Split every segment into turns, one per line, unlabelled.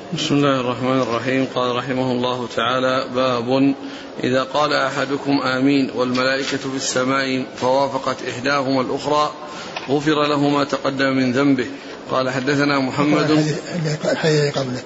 بسم الله الرحمن الرحيم. قال رحمه الله تعالى باب إذا قال أحدكم آمين والملائكة في السماء فوافقت إحداهما الأخرى غفر له ما تقدم من ذنبه. قال حدثنا محمد.
الحديث قبله.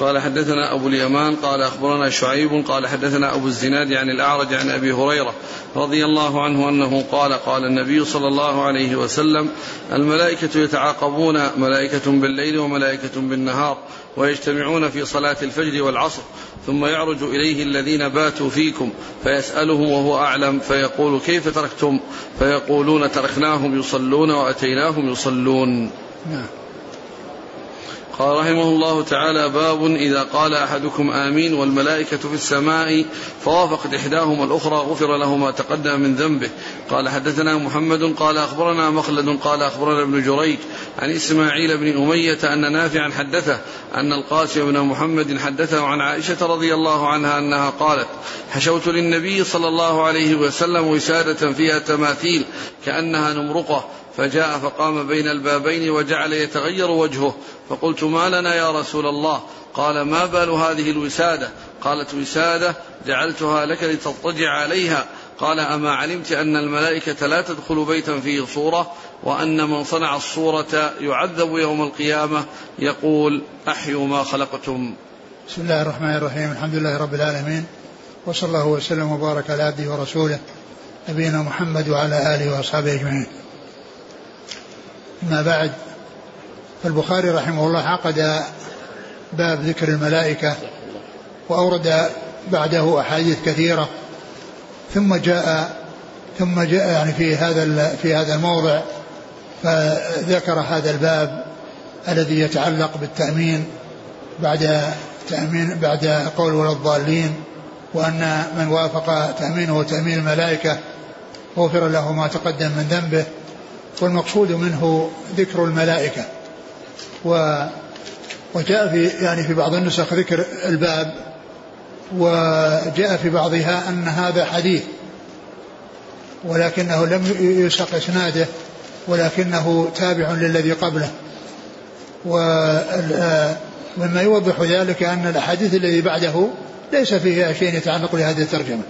قال حدثنا أبو اليمان قال أخبرنا شعيب قال حدثنا أبو الزناد عن الأعرج عن أبي هريرة رضي الله عنه أنه قال قال النبي صلى الله عليه وسلم الملائكة يتعاقبون ملائكة بالليل وملائكة بالنهار ويجتمعون في صلاة الفجر والعصر ثم يعرج إليه الذين باتوا فيكم فيسألهم وهو أعلم فيقول كيف تركتم؟ فيقولون تركناهم يصلون وأتيناهم يصلون. نعم. قال رحمه الله تعالى باب إذا قال أحدكم آمين والملائكة في السماء فوافقت إحداهما الأخرى غفر له ما تقدم من ذنبه. قال حدثنا محمد قال أخبرنا مخلد قال أخبرنا ابن جريج عن إسماعيل بن أمية أن نافعا حدثه أن القاسم بن محمد حدثه عن عائشة رضي الله عنها أنها قالت حشوت للنبي صلى الله عليه وسلم وسادة فيها تماثيل كأنها نمرقة فجاء فقام بين البابين وجعل يتغير وجهه فقلت ما لنا يا رسول الله؟ قال ما بال هذه الوسادة؟ قالت وسادة جعلتها لك لتضطجع عليها. قال أما علمت أن الملائكة لا تدخل بيتا فيه صورة وأن من صنع الصورة يعذب يوم القيامة؟ يقول أحيوا ما خلقتم.
بسم الله الرحمن الرحيم. الحمد لله رب العالمين. وصلى الله وسلم وبارك على عبده ورسوله نبينا محمد وعلى آله وأصحابه أجمعين. أما بعد فالبخاري رحمه الله عقد باب ذكر الملائكة وأورد بعده أحاديث كثيرة ثم جاء ثم جاء يعني في هذا في هذا الموضع فذكر هذا الباب الذي يتعلق بالتأمين بعد تأمين بعد قول ولا الضالين وأن من وافق تأمينه تأمين الملائكة غفر له ما تقدم من ذنبه. والمقصود منه ذكر الملائكة. و وجاء في يعني في بعض النسخ ذكر الباب وجاء في بعضها أن هذا حديث ولكنه لم يسق إسناده ولكنه تابع للذي قبله. ومما يوضح ذلك أن الأحاديث الذي بعده ليس فيها شيء يتعلق بهذه الترجمة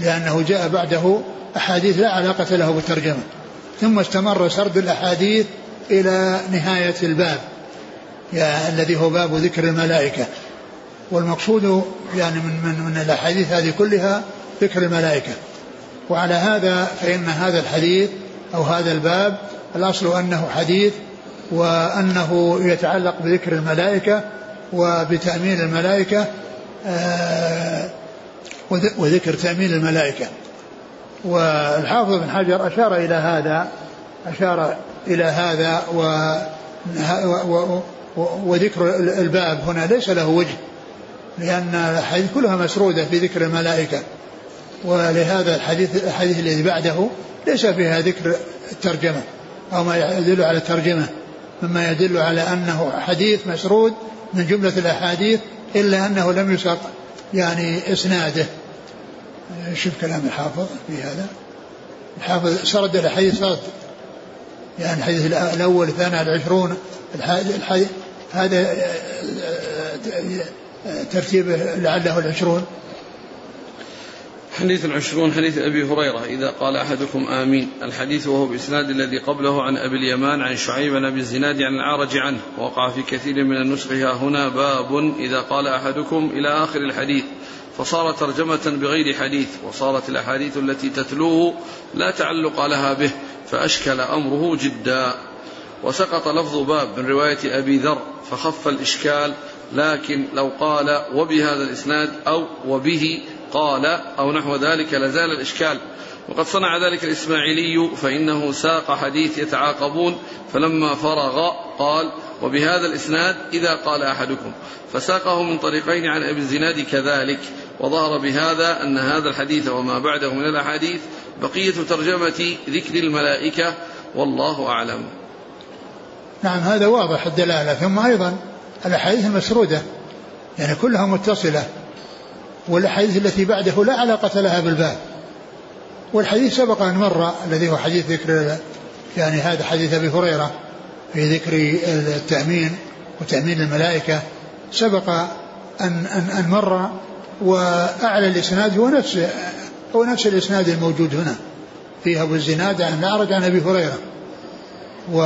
لأنه جاء بعده أحاديث لا علاقة له بالترجمة. ثم استمر سرد الأحاديث إلى نهاية الباب يعني الذي هو باب ذكر الملائكة. والمقصود يعني من, من, من الأحاديث هذه كلها ذكر الملائكة. وعلى هذا فإن هذا الحديث أو هذا الباب الأصل أنه حديث وأنه يتعلق بذكر الملائكة وبتأمين الملائكة آه، وذكر تأمين الملائكة. والحافظ بن حجر أشار إلى هذا أشار إلى هذا و وذكر الباب هنا ليس له وجه لأن الأحاديث كلها مسرودة في ذكر الملائكة ولهذا الحديث الحديث الذي بعده ليس فيها ذكر الترجمة أو ما يدل على الترجمة مما يدل على أنه حديث مسرود من جملة الأحاديث إلا أنه لم يسق يعني إسناده. شوف كلام الحافظ في هذا. الحافظ سرد الحديث سرد. يعني الحديث الأول الثاني العشرون. الحديث هذا ترتيبه لعله العشرون.
حديث العشرون حديث أبي هريرة إذا قال أحدكم آمين. الحديث وهو بإسناد الذي قبله عن أبي اليمان عن شعيب بن أبي الزناد عن العارج عنه. وقع في كثير من النسخ هنا باب إذا قال أحدكم إلى آخر الحديث. فصار ترجمة بغير حديث وصارت الأحاديث التي تتلوه لا تعلق لها به فأشكل أمره جدا. وسقط لفظ باب من رواية أبي ذر فخف الإشكال لكن لو قال وبهذا الإسناد أو وبه قال أو نحو ذلك لزال الإشكال. وقد صنع ذلك الإسماعيلي فإنه ساق حديث يتعاقبون فلما فرغ قال وبهذا الإسناد إذا قال أحدكم. فساقه من طريقين عن أبي الزناد كذلك. وظهر بهذا أن هذا الحديث وما بعده من الأحاديث بقية ترجمة ذكر الملائكة والله أعلم.
نعم هذا واضح الدلالة. ثم أيضا الأحاديث المسرودة يعني كلها متصلة. والأحاديث التي بعده لا علاقة لها بالباب. والحديث سبق أن مر الذي هو حديث ذكر يعني هذا حديث أبي هريرة في ذكر التأمين وتأمين الملائكة. سبق أن, أن, أن مر وأعلى الإسناد هو نفس هو نفس الإسناد الموجود هنا فيه أبو الزناد عن الأعرج عن أبي هريرة. و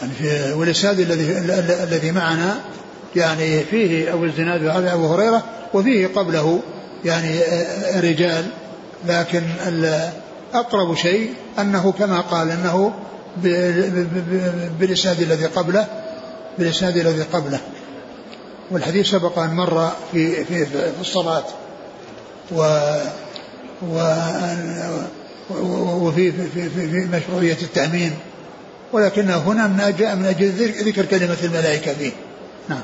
يعني في والإسناد الذي الذي معنا يعني فيه أبو الزناد وعن أبو هريرة وفيه قبله يعني رجال. لكن أقرب شيء أنه كما قال أنه بالإسناد الذي قبله بالإسناد الذي قبله. والحديث سبق أن مر في في في الصلاة و وفي في, في, في مشروعية التأمين ولكنه هنا جاء من أجل ذكر كلمة الملائكة فيه. نعم.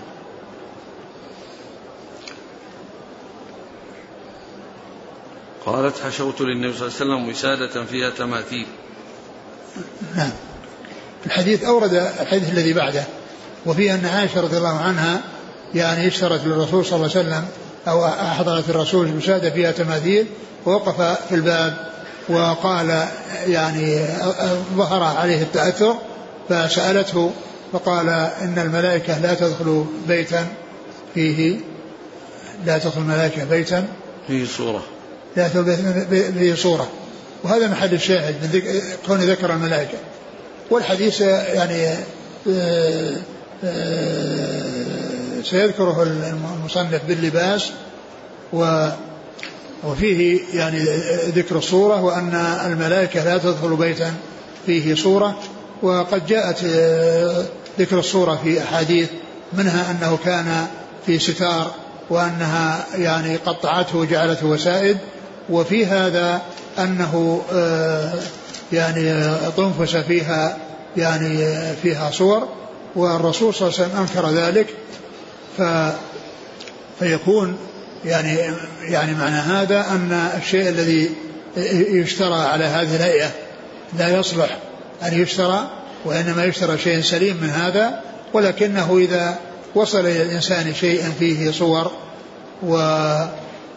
قالت حشوت للنبي صلى الله عليه وسلم وسادة فيها تماثيل.
نعم. الحديث أورد الحديث الذي بعده وفيه أن عائشة رضي الله عنها يعني اشترت للرسول صلى الله عليه وسلم أو أحضرت الرسول وسادة فيها تماثيل ووقف في الباب وقال يعني ظهر عليه التأثر فسألته فقال إن الملائكة لا تدخل بيتا فيه لا تدخل الملائكة بيتا
فيه صورة.
لا به صورة. وهذا محل الشاهد من كون ذكر الملائكة. والحديث يعني آه، آه، سيذكره المصنف باللباس و وفيه يعني ذكر الصورة وأن الملائكة لا تدخل بيتا فيه صورة وقد جاءت آه، ذكر الصورة في أحاديث منها أنه كان في ستار وأنها يعني قطعته وجعلته وسائد وفي هذا أنه آه، يعني طنفس فيها يعني فيها صور والرسول صلى الله عليه وسلم أنكر ذلك ف فيكون يعني يعني معنى هذا أن الشيء الذي يشترى على هذه الهيئة لا يصلح أن يشترى وإنما يشترى شيء سليم من هذا ولكنه إذا وصل إلى الإنسان شيء فيه صور و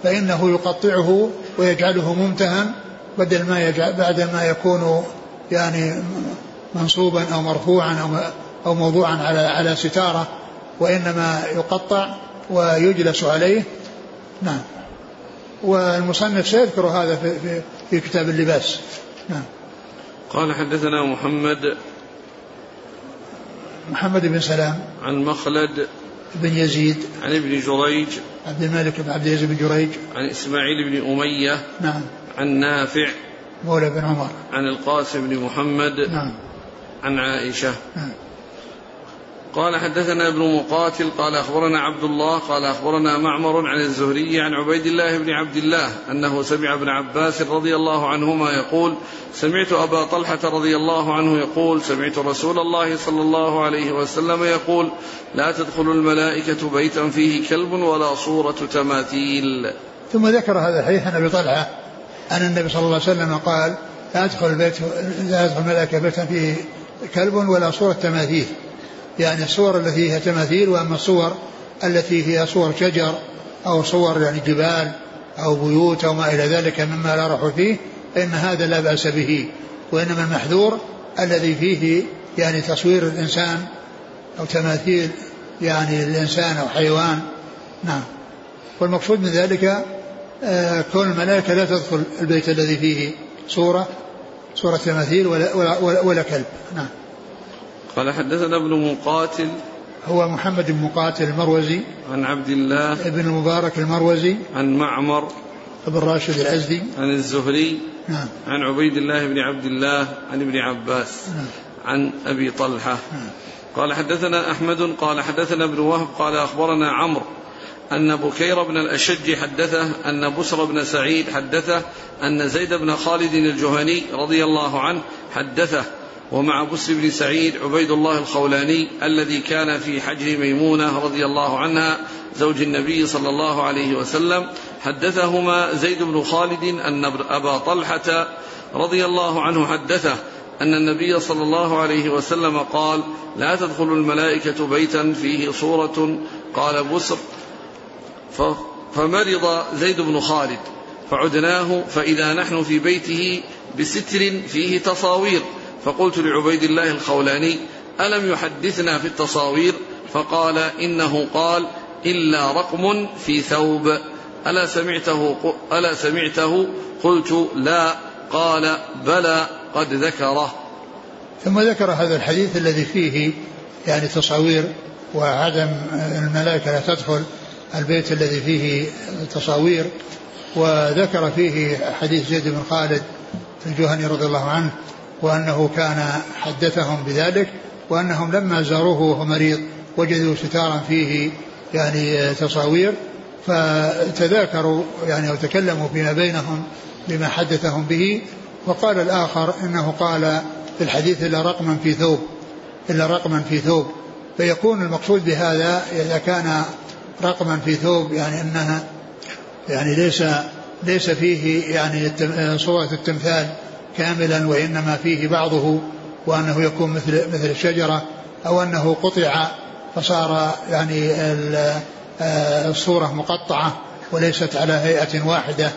فإنه يقطعه ويجعله ممتهن بدل ما يجعل بعد ما يكون يعني منصوبا أو مرفوعا أو أو موضوعا على على ستارة. وإنما يقطع ويجلس عليه. نعم. والمصنف سيذكر هذا في, في, في كتاب اللباس. نعم.
قال حدثنا محمد
محمد بن سلام.
عن مخلد
بن يزيد.
عن ابن جريج.
عبد الملك بن عبد العزيز بن جريج.
عن إسماعيل بن أمية.
نعم.
عن نافع.
مولى بن عمر.
عن القاسم بن محمد.
نعم.
عن عائشة.
نعم.
قال حدثنا ابن مقاتل قال أخبرنا عبد الله قال أخبرنا معمر عن الزهري عن عبيد الله بن عبد الله أنه سمع ابن عباس رضي الله عنهما يقول سمعت أبا طلحة رضي الله عنه يقول سمعت رسول الله صلى الله عليه وسلم يقول لا تدخل الملائكة بيتا فيه كلب ولا صورة تماثيل.
ثم ذكر هذا الحديث عن أبي طلحة أن النبي صلى الله عليه وسلم قال لا تدخل البيت لا تدخل الملائكة بيتا فيه كلب ولا صورة تماثيل. يعني الصور التي هي تماثيل وأما الصور التي هي صور شجر أو صور يعني جبال أو بيوت أو ما إلى ذلك مما لا روح فيه فإن هذا لا بأس به. وإنما المحذور الذي فيه يعني تصوير الإنسان أو تماثيل يعني الإنسان أو حيوان. نعم. والمقصود من ذلك آه، كون الملائكة لا تدخل البيت الذي فيه صورة صورة تماثيل ولا, ولا, ولا كلب. نعم.
قال حدثنا ابن مقاتل
هو محمد بن مقاتل المروزي
عن عبد الله
ابن المبارك المروزي
عن معمر
بن راشد الأزدي.
عن الزهري
نعم.
عن عبيد الله بن عبد الله عن ابن عباس
نعم.
عن أبي طلحة.
نعم.
قال حدثنا أحمد قال حدثنا ابن وهب قال أخبرنا عمرو أن بكير بن الأشج حدثه أن بسر بن سعيد حدثه أن زيد بن خالد الجهني رضي الله عنه حدثه. ومع بسر بن سعيد عبيد الله الخولاني الذي كان في حجر ميمونة رضي الله عنها زوج النبي صلى الله عليه وسلم حدثهما زيد بن خالد أن أبا طلحة رضي الله عنه حدثه أن النبي صلى الله عليه وسلم قال لا تدخل الملائكة بيتا فيه صورة قال بسر. فمرض زيد بن خالد فعدناه فإذا نحن في بيته بستر فيه تصاوير. فقلت لعبيد الله الخولاني ألم يحدثنا في التصاوير؟ فقال إنه قال إلا رقم في ثوب. ألا سمعته؟ ألا سمعته؟ قلت لا. قال بلى قد ذكره.
ثم ذكر هذا الحديث الذي فيه يعني تصاوير وعدم الملائكة لا تدخل البيت الذي فيه تصاوير وذكر فيه حديث زيد بن خالد الجهني رضي الله عنه. وأنه كان حدثهم بذلك وأنهم لما زاروه وهو مريض وجدوا ستارا فيه يعني تصاوير فتذاكروا يعني أو تكلموا فيما بينهم بما حدثهم به. وقال الآخر إنه قال في الحديث إلا رقما في ثوب إلا رقما في ثوب. فيكون المقصود بهذا إذا كان رقما في ثوب يعني أنها يعني ليس ليس فيه يعني صورة التمثال. كاملا وإنما فيه بعضه وأنه يكون مثل مثل الشجرة أو أنه قطع فصار يعني آه، الصورة مقطعة وليست على هيئة واحدة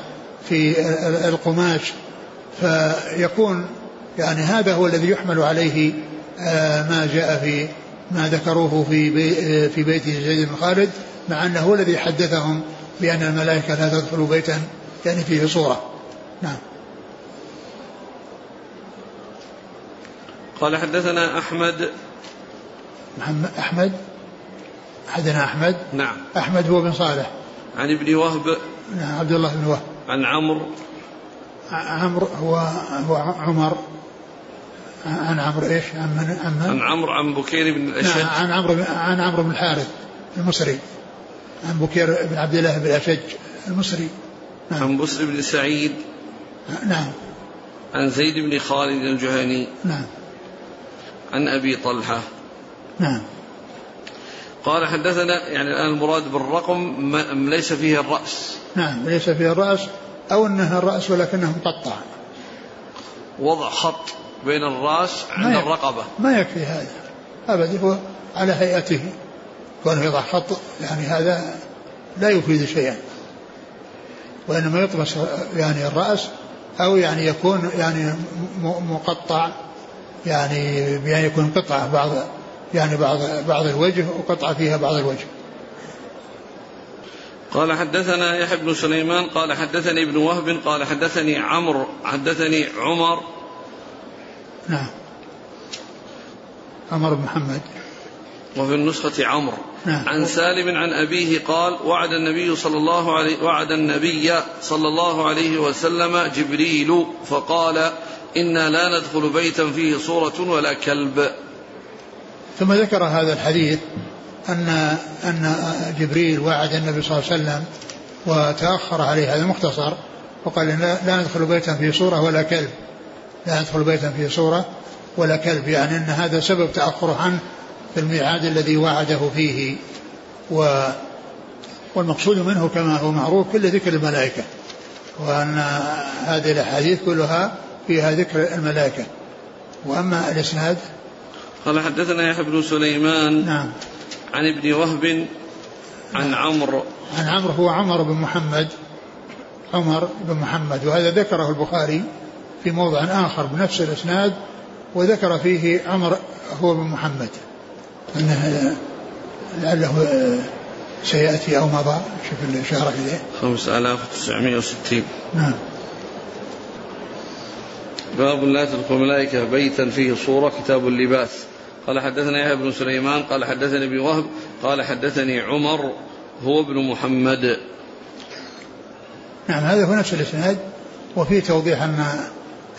في القماش فيكون يعني هذا هو الذي يحمل عليه آه، ما جاء في ما ذكروه في في بيت زيد بن خالد مع أنه هو الذي حدثهم بأن الملائكة لا تدخل بيتا يعني فيه صورة. نعم.
قال حدثنا أحمد.
محمد أحمد؟ حدثنا أحمد؟
نعم.
أحمد هو بن صالح.
عن ابن وهب.
نعم عبد الله بن وهب.
عن عمرو.
عمرو هو هو عمر. عن عمرو إيش؟ عن من؟
عن, من؟ عن عمرو عن بكير بن الأشج.
نعم عن عمرو عن عمرو بن الحارث المصري. عن بكير بن عبد الله بن الأشج المصري.
نعم. عن بسر بن سعيد.
نعم.
عن زيد بن خالد الجهني.
نعم.
عن أبي طلحة.
نعم.
قال حدثنا يعني الآن المراد بالرقم ليس فيه الرأس.
نعم ليس فيه الرأس أو انه الرأس ولكنه مقطع
وضع خط بين الرأس عند الرقبة.
ما يكفي هذا. أبدا هو على هيئته. كونه يضع خط يعني هذا لا يفيد شيئا. وإنما يطمس يعني الرأس أو يعني يكون يعني مقطع. يعني بأن يكون قطعة بعض يعني بعض بعض الوجه وقطعة فيها بعض الوجه.
قال حدثنا يحيى بن سليمان قال حدثني ابن وهب قال حدثني عمرو حدثني عمر.
نعم. عمر بن محمد.
وفي النسخة عمرو.
نعم.
عن سالم عن أبيه قال وعد النبي صلى الله عليه وعد النبي صلى الله عليه وسلم جبريل فقال إنا لا ندخل بيتا فيه صورة ولا كلب
ثم ذكر هذا الحديث أن أن جبريل وعد النبي صلى الله عليه وسلم وتأخر عليه هذا مختصر وقال لا ندخل بيتا فيه صورة ولا كلب لا يدخل بيتا فيه صورة ولا كلب يعني أن هذا سبب تأخره عنه في الميعاد الذي وعده فيه و والمقصود منه كما هو معروف كل ذكر الملائكة وأن هذه الأحاديث كلها فيها ذكر الملائكة. وأما الإسناد؟
قال حدثنا يحيى بن سليمان
نعم.
عن ابن وهب عن عمرو.
عن عمرو هو عمر بن محمد عمر بن محمد وهذا ذكره البخاري في موضع آخر بنفس الإسناد وذكر فيه عمر هو بن محمد. أنه لعله سيأتي أو مضى شوف الإشارة إليه.
5960
نعم.
باب لا تدخل الملائكة بيتا فيه صورة كتاب اللباس. قال حدثنا يحيى بن سليمان قال حدثني ابن وهب قال حدثني عمر هو ابن محمد.
نعم هذا هو نفس الإسناد. وفي توضيح أن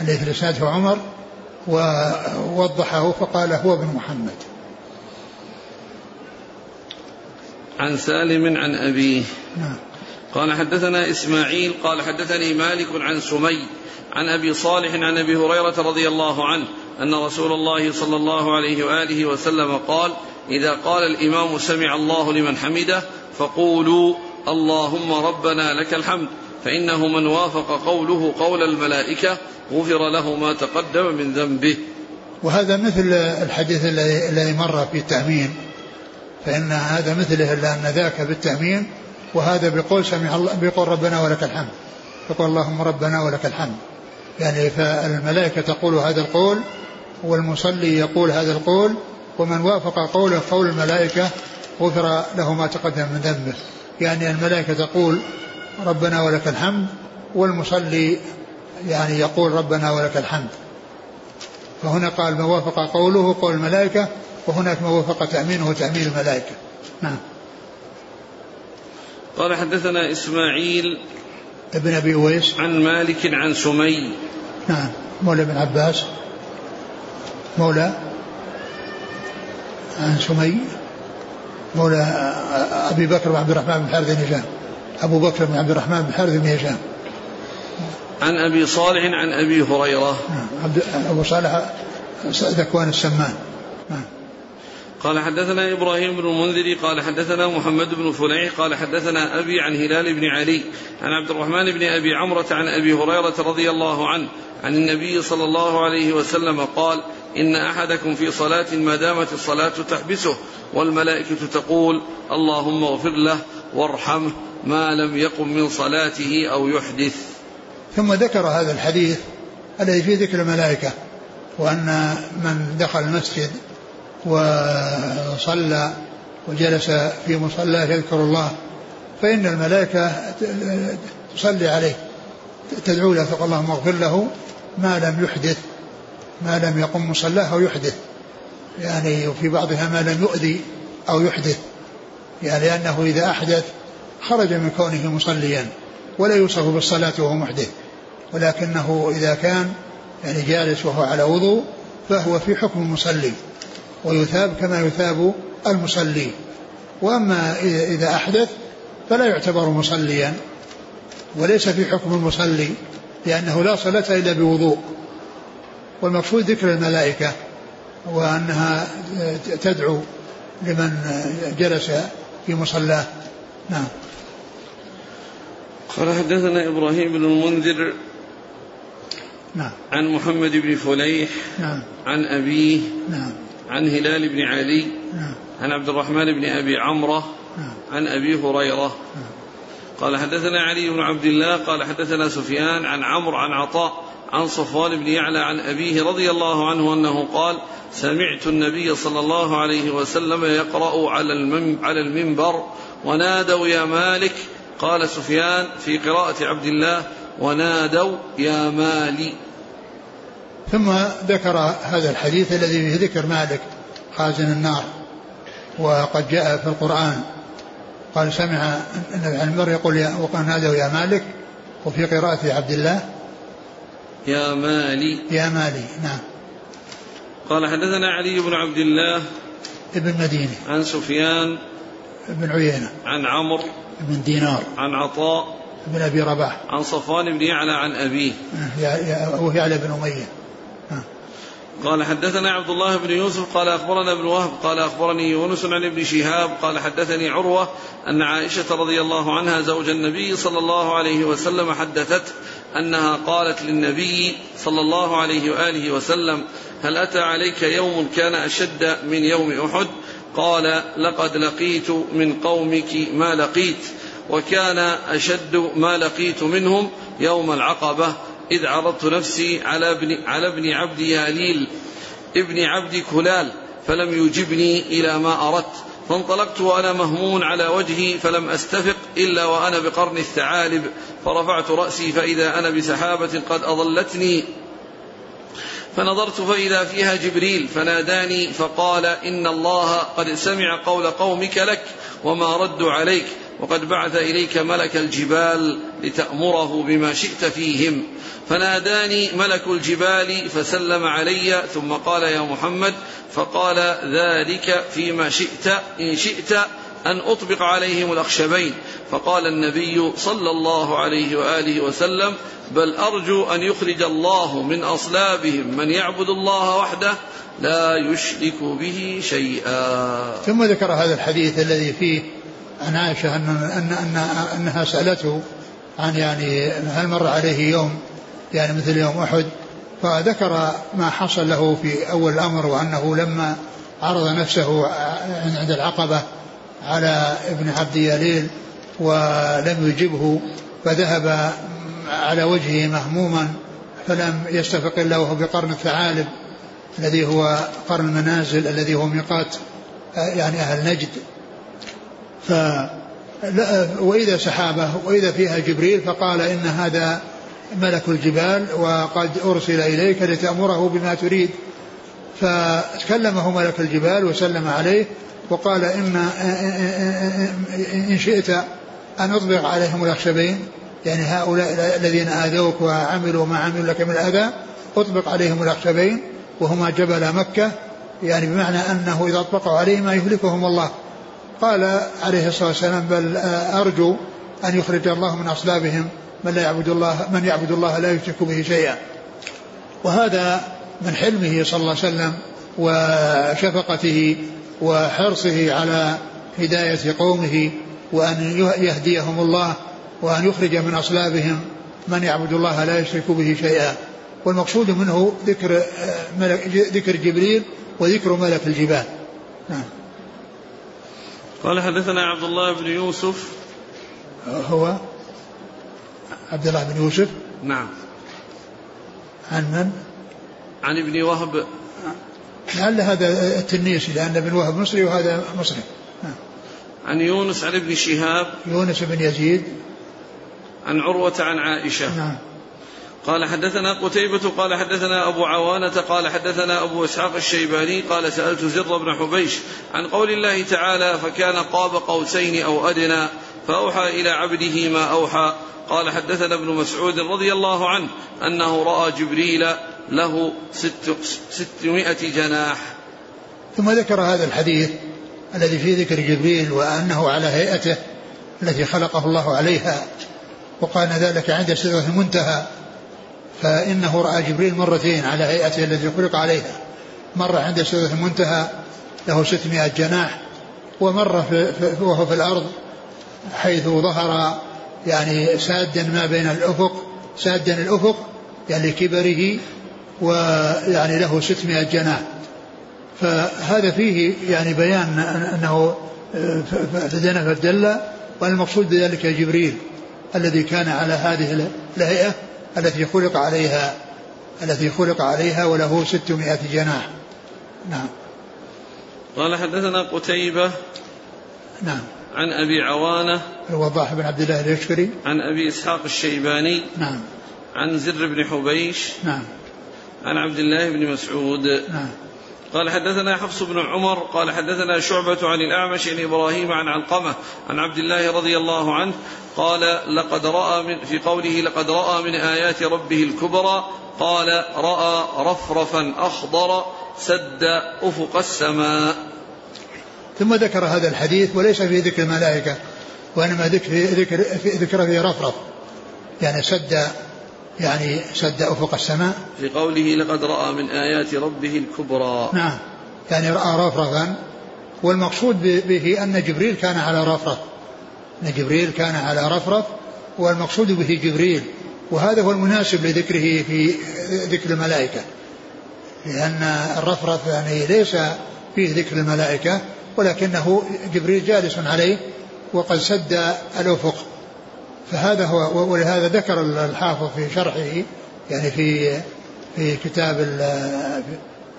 الذي في الاسناد هو عمر ووضحه فقال هو ابن محمد.
عن سالم عن أبيه.
نعم.
قال حدثنا إسماعيل قال حدثني مالك عن سمي عن أبي صالح عن أبي هريرة رضي الله عنه أن رسول الله صلى الله عليه وآله وسلم قال إذا قال الإمام سمع الله لمن حمده فقولوا اللهم ربنا لك الحمد فإنه من وافق قوله قول الملائكة غفر له ما تقدم من ذنبه.
وهذا مثل الحديث الذي مر في التأمين. فإن هذا مثله إلا أن ذاك بالتأمين وهذا بقول سمع الله بقول ربنا ولك الحمد. يقول اللهم ربنا ولك الحمد. يعني فالملائكة تقول هذا القول والمصلي يقول هذا القول ومن وافق قوله قول الملائكة غفر له ما تقدم من ذنبه. يعني الملائكة تقول ربنا ولك الحمد والمصلي يعني يقول ربنا ولك الحمد. فهنا قال ما وافق قوله قول الملائكة وهناك ما وافق تأمينه تأمين الملائكة. نعم.
قال حدثنا إسماعيل
ابن أبي أويس.
عن مالك عن سمي.
نعم. مولى بن عباس. مولى عن سمي. مولى أبي بكر بن عبد الرحمن بن حارث بن هشام. أبو بكر بن عبد الرحمن بن حارث بن هشام.
عن أبي صالح عن أبي هريرة.
نعم. أبو صالح ذكوان السمان.
قال حدثنا إبراهيم بن المنذر قال حدثنا محمد بن فليح قال حدثنا أبي عن هلال بن علي عن عبد الرحمن بن أبي عمرة عن أبي هريرة رضي الله عنه عن النبي صلى الله عليه وسلم قال إن أحدكم في صلاة ما دامت الصلاة تحبسه والملائكة تقول اللهم اغفر له وارحمه ما لم يقم من صلاته أو يحدث.
ثم ذكر هذا الحديث الذي فيه ذكر الملائكة وأن من دخل المسجد وصلى وجلس في مصلاه يذكر الله فإن الملائكة تصلي عليه تدعو له تقول اللهم اغفر له ما لم يحدث ما لم يقم مصلاه أو يحدث يعني وفي بعضها ما لم يؤذي أو يحدث يعني لأنه إذا أحدث خرج من كونه مصليا ولا يوصف بالصلاة وهو محدث ولكنه إذا كان يعني جالس وهو على وضوء فهو في حكم المصلي. ويثاب كما يثاب المصلي. وأما إذا أحدث فلا يعتبر مصليا وليس في حكم المصلي لأنه لا صلاة إلا بوضوء. والمقصود ذكر الملائكة وأنها تدعو لمن جلس في مصلاه. نعم.
قال حدثنا إبراهيم بن المنذر
نعم.
عن محمد بن فليح
نعم.
عن أبيه
نعم.
عن هلال بن علي
نعم.
عن عبد الرحمن بن أبي عمرة
نعم.
عن أبي هريرة. قال حدثنا علي بن عبد الله قال حدثنا سفيان عن عمرو عن عطاء عن صفوان بن يعلى عن أبيه رضي الله عنه أنه قال سمعت النبي صلى الله عليه وسلم يقرأ على على المنبر ونادوا يا مالك. قال سفيان في قراءة عبد الله ونادوا يا مالي.
ثم ذكر هذا الحديث الذي فيه ذكر مالك خازن النار وقد جاء في القرآن. قال سمع النبي عن المر يقول يا وقال نادوا يا مالك وفي قراءة عبد الله.
يا مالي.
يا مالي نعم.
قال حدثنا علي بن عبد الله
ابن مدينة.
عن سفيان
ابن عيينة.
عن عمرو
ابن دينار.
عن عطاء
ابن أبي رباح.
عن صفوان بن يعلى عن
يا- يا- وهو يعلى بن أمية. آه.
قال حدثنا عبد الله بن يوسف قال أخبرنا ابن وهب قال أخبرني يونس عن ابن شهاب قال حدثني عروة أن عائشة رضي الله عنها زوج النبي صلى الله عليه وسلم حدثته أنها قالت للنبي صلى الله عليه وآله وسلم هل أتى عليك يوم كان أشد من يوم أحد؟ قال لقد لقيت من قومك ما لقيت وكان أشد ما لقيت منهم يوم العقبة. إذ عرضت نفسي على ابن, على ابن عبد ياليل ابن عبد كلال فلم يجبني إلى ما أردت. فانطلقت وأنا مهموم على وجهي فلم أستفق إلا وأنا بقرن الثعالب. فرفعت رأسي فإذا أنا بسحابة قد أضلتني. فنظرت فإذا فيها جبريل فناداني فقال إن الله قد سمع قول قومك لك وما ردوا عليك. وقد بعث إليك ملك الجبال لتأمره بما شئت فيهم. فناداني ملك الجبال فسلم علي ثم قال يا محمد فقال ذلك فيما شئت إن شئت أن أطبق عليهم الأخشبين. فقال النبي صلى الله عليه وآله وسلم بل أرجو أن يخرج الله من أصلابهم من يعبد الله وحده لا يشرك به شيئا.
ثم ذكر هذا الحديث الذي فيه عن عائشة أن أن أن أنها سألته عن يعني هل مر عليه يوم يعني مثل يوم أحد فذكر ما حصل له في أول الأمر وأنه لما عرض نفسه عند العقبة على ابن عبد يليل ولم يجبه فذهب على وجهه مهموما فلم يستفق إلا وهو بقرن الثعالب الذي هو قرن المنازل الذي هو ميقات يعني أهل نجد. ف وإذا سحابة وإذا فيها جبريل فقال إن هذا ملك الجبال وقد أرسل إليك لتأمره بما تريد. فكلمه ملك الجبال وسلم عليه وقال إن إن شئت أن أطبق عليهم الأخشبين يعني هؤلاء الذين آذوك وعملوا ما عملوا لك من الأذى أطبق عليهم الأخشبين وهما جبل مكة. يعني بمعنى أنه إذا أطبقوا عليهما يهلكهم الله. قال عليه الصلاة والسلام بل أرجو أن يخرج الله من أصلابهم من لا يعبد الله من يعبد الله لا يشرك به شيئا. وهذا من حلمه صلى الله عليه وسلم وشفقته وحرصه على هداية قومه وأن يهديهم الله وأن يخرج من أصلابهم من يعبد الله لا يشرك به شيئا. والمقصود منه ذكر ملك ذكر جبريل وذكر ملك الجبال. نعم.
قال حدثنا عبد الله بن يوسف.
هو عبد الله بن يوسف.
نعم.
عن من؟
عن ابن وهب.
لعل هذا التنيسي لأن ابن وهب مصري وهذا مصري. نعم.
عن يونس عن ابن شهاب.
يونس بن يزيد.
عن عروة عن عائشة.
نعم.
قال حدثنا قتيبة قال حدثنا أبو عوانة قال حدثنا أبو إسحاق الشيباني قال سألت زر بن حبيش عن قول الله تعالى فكان قاب قوسين أو أدنى فأوحى إلى عبده ما أوحى قال حدثنا ابن مسعود رضي الله عنه أنه رأى جبريل له ست ستمائة جناح.
ثم ذكر هذا الحديث الذي فيه ذكر جبريل وأنه على هيئته التي خلقه الله عليها وقال ذلك عند سدرة المنتهى فإنه رأى جبريل مرتين على هيئته التي خلق عليها. مرة عند سدرة المنتهى له ستمائة جناح ومرة وهو في الأرض حيث ظهر يعني سادا ما بين الأفق سادا الأفق يعني كبره ويعني له ستمائة جناح. فهذا فيه يعني بيان أنه فدنا فدل والمقصود بذلك جبريل الذي كان على هذه الهيئة. التي خلق عليها التي خلق عليها وله ستمائة جناح. نعم.
قال حدثنا قتيبة
نعم.
عن أبي عوانة
الوضاح بن عبد الله اليشكري
عن أبي إسحاق الشيباني
نعم.
عن زر بن حبيش
نعم.
عن عبد الله بن مسعود
نعم.
قال حدثنا حفص بن عمر قال حدثنا شعبة عن الأعمش عن إبراهيم عن علقمة عن عبد الله رضي الله عنه قال لقد رأى من في قوله لقد رأى من آيات ربه الكبرى قال رأى رفرفا أخضر سد أفق السماء
ثم ذكر هذا الحديث وليس في ذكر الملائكة وإنما ذكر ذكر ذكر في رفرف يعني سد يعني سد أفق السماء.
في قوله لقد رأى من آيات ربه الكبرى.
نعم. يعني رأى رفرفا. والمقصود به أن جبريل كان على رفرف. أن جبريل كان على رفرف. والمقصود به جبريل. وهذا هو المناسب لذكره في ذكر الملائكة. لأن الرفرف يعني ليس فيه ذكر الملائكة ولكنه جبريل جالس عليه وقد سد الأفق. فهذا هو ولهذا ذكر الحافظ في شرحه يعني في في كتاب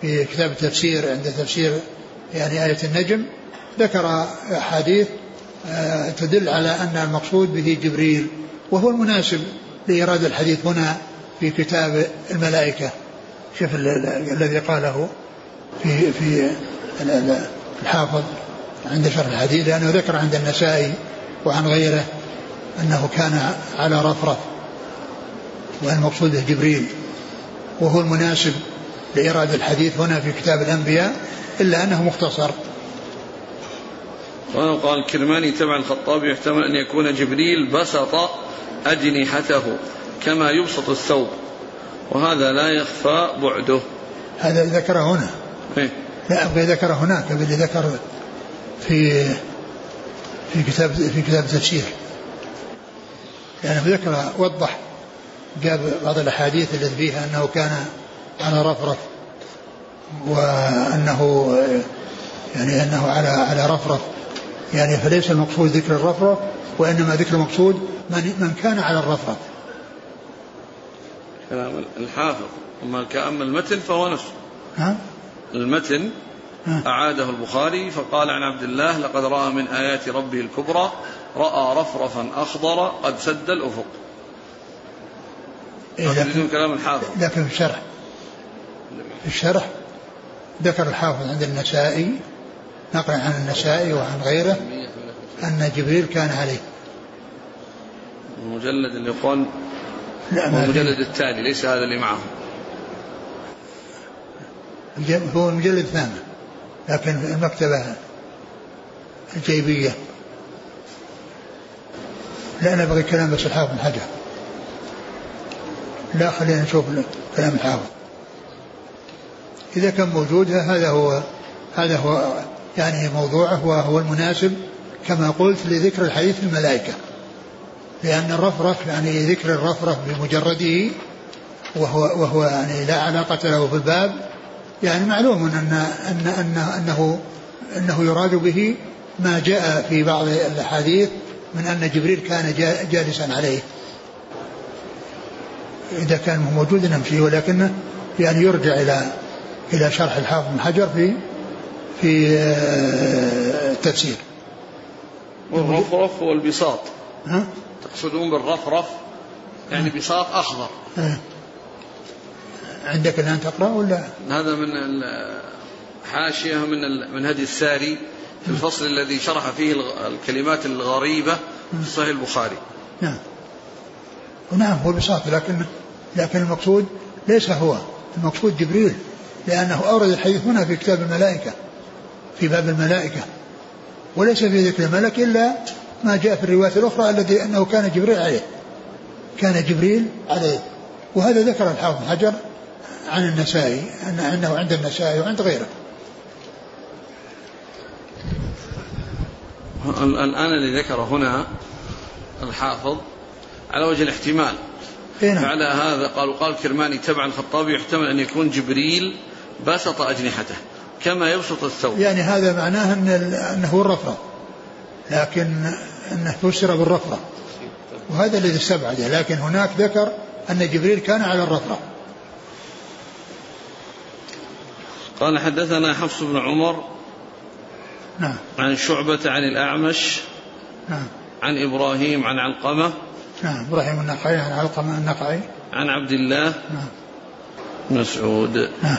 في كتاب التفسير عند تفسير يعني آية النجم ذكر أحاديث آه، تدل على أن المقصود به جبريل وهو المناسب لإيراد الحديث هنا في كتاب الملائكة. شوف الذي قاله في في الحافظ عند شرح الحديث لأنه ذكر عند النسائي وعن غيره. أنه كان على رفرف والمقصود به جبريل. وهو المناسب لإيراد الحديث هنا في كتاب الأنبياء إلا أنه مختصر.
قال الكرماني تبع الخطابي يحتمل أن يكون جبريل بسط أجنحته كما يبسط الثوب وهذا لا يخفى بعده.
هذا ذكره هنا.
إيه؟
لا أبغي ذكره هناك اللي ذكر في في كتاب في كتاب التفسير. يعني ذكر وضح جاب بعض الأحاديث التي فيها أنه كان على رفرف وأنه يعني أنه على على رفرف يعني فليس المقصود ذكر الرفرف وإنما ذكر المقصود من من كان على الرفرف.
كلام الحافظ أما كأما المتن فهو نفسه.
ها؟
المتن أعاده البخاري فقال عن عبد الله لقد رأى من آيات ربه الكبرى رأى رفرفا أخضر قد سد الأفق.
إيه لكن,
كلام الحافظ.
لكن في الشرح. في الشرح ذكر الحافظ عند النسائي نقل عن النسائي وعن غيره أن جبريل كان عليه.
المجلد اللي يقول لا المجلد التالي ليس هذا اللي معه.
هو المجلد الثامن لكن المكتبة الجيبية. لا نبغي كلام بس الحافظ حجر. لا خلينا نشوف كلام الحافظ. إذا كان موجود هذا هو هذا هو يعني موضوعه وهو المناسب كما قلت لذكر الحديث الملائكة. لأن الرفرف يعني ذكر الرفرف بمجرده وهو وهو يعني لا علاقة له في الباب يعني معلوم أن أن أن أنه أنه يراد به ما جاء في بعض الأحاديث من أن جبريل كان جالسا عليه. إذا كان موجود نمشي ولكنه يعني يرجع إلى إلى شرح الحافظ بن حجر في في آه، التفسير.
والرفرف هو البساط. ها؟ تقصدون بالرفرف؟ يعني بساط أخضر. ها؟
عندك الآن تقرأ ولا؟
هذا من حاشية من من هدي الساري. في الفصل الذي شرح فيه الكلمات الغريبة في صحيح البخاري.
نعم. نعم هو البساط لكن لكن المقصود ليس هو. المقصود جبريل لأنه أورد الحديث هنا في كتاب الملائكة في باب الملائكة. وليس في ذكر الملك إلا ما جاء في الرواية الأخرى الذي أنه كان جبريل عليه. كان جبريل عليه. وهذا ذكر الحافظ حجر عن النسائي أنه عند النسائي وعند غيره.
الآن اللي ذكر هنا الحافظ على وجه الاحتمال.
إيه نعم.
فعلى هذا قالوا قال الكرماني تبع الخطابي يحتمل أن يكون جبريل بسط أجنحته كما يبسط الثوب.
يعني هذا معناه أن أنه الرفرة لكن أنه فسر بالرفرة وهذا الذي استبعده لكن هناك ذكر أن جبريل كان على الرفرة
قال حدثنا حفص بن عمر
نعم.
عن شعبة عن الأعمش
نعم.
عن إبراهيم عن علقمة.
نعم إبراهيم النخعي عن علقمة النخعي.
عن عبد الله.
نعم.
مسعود.
نعم.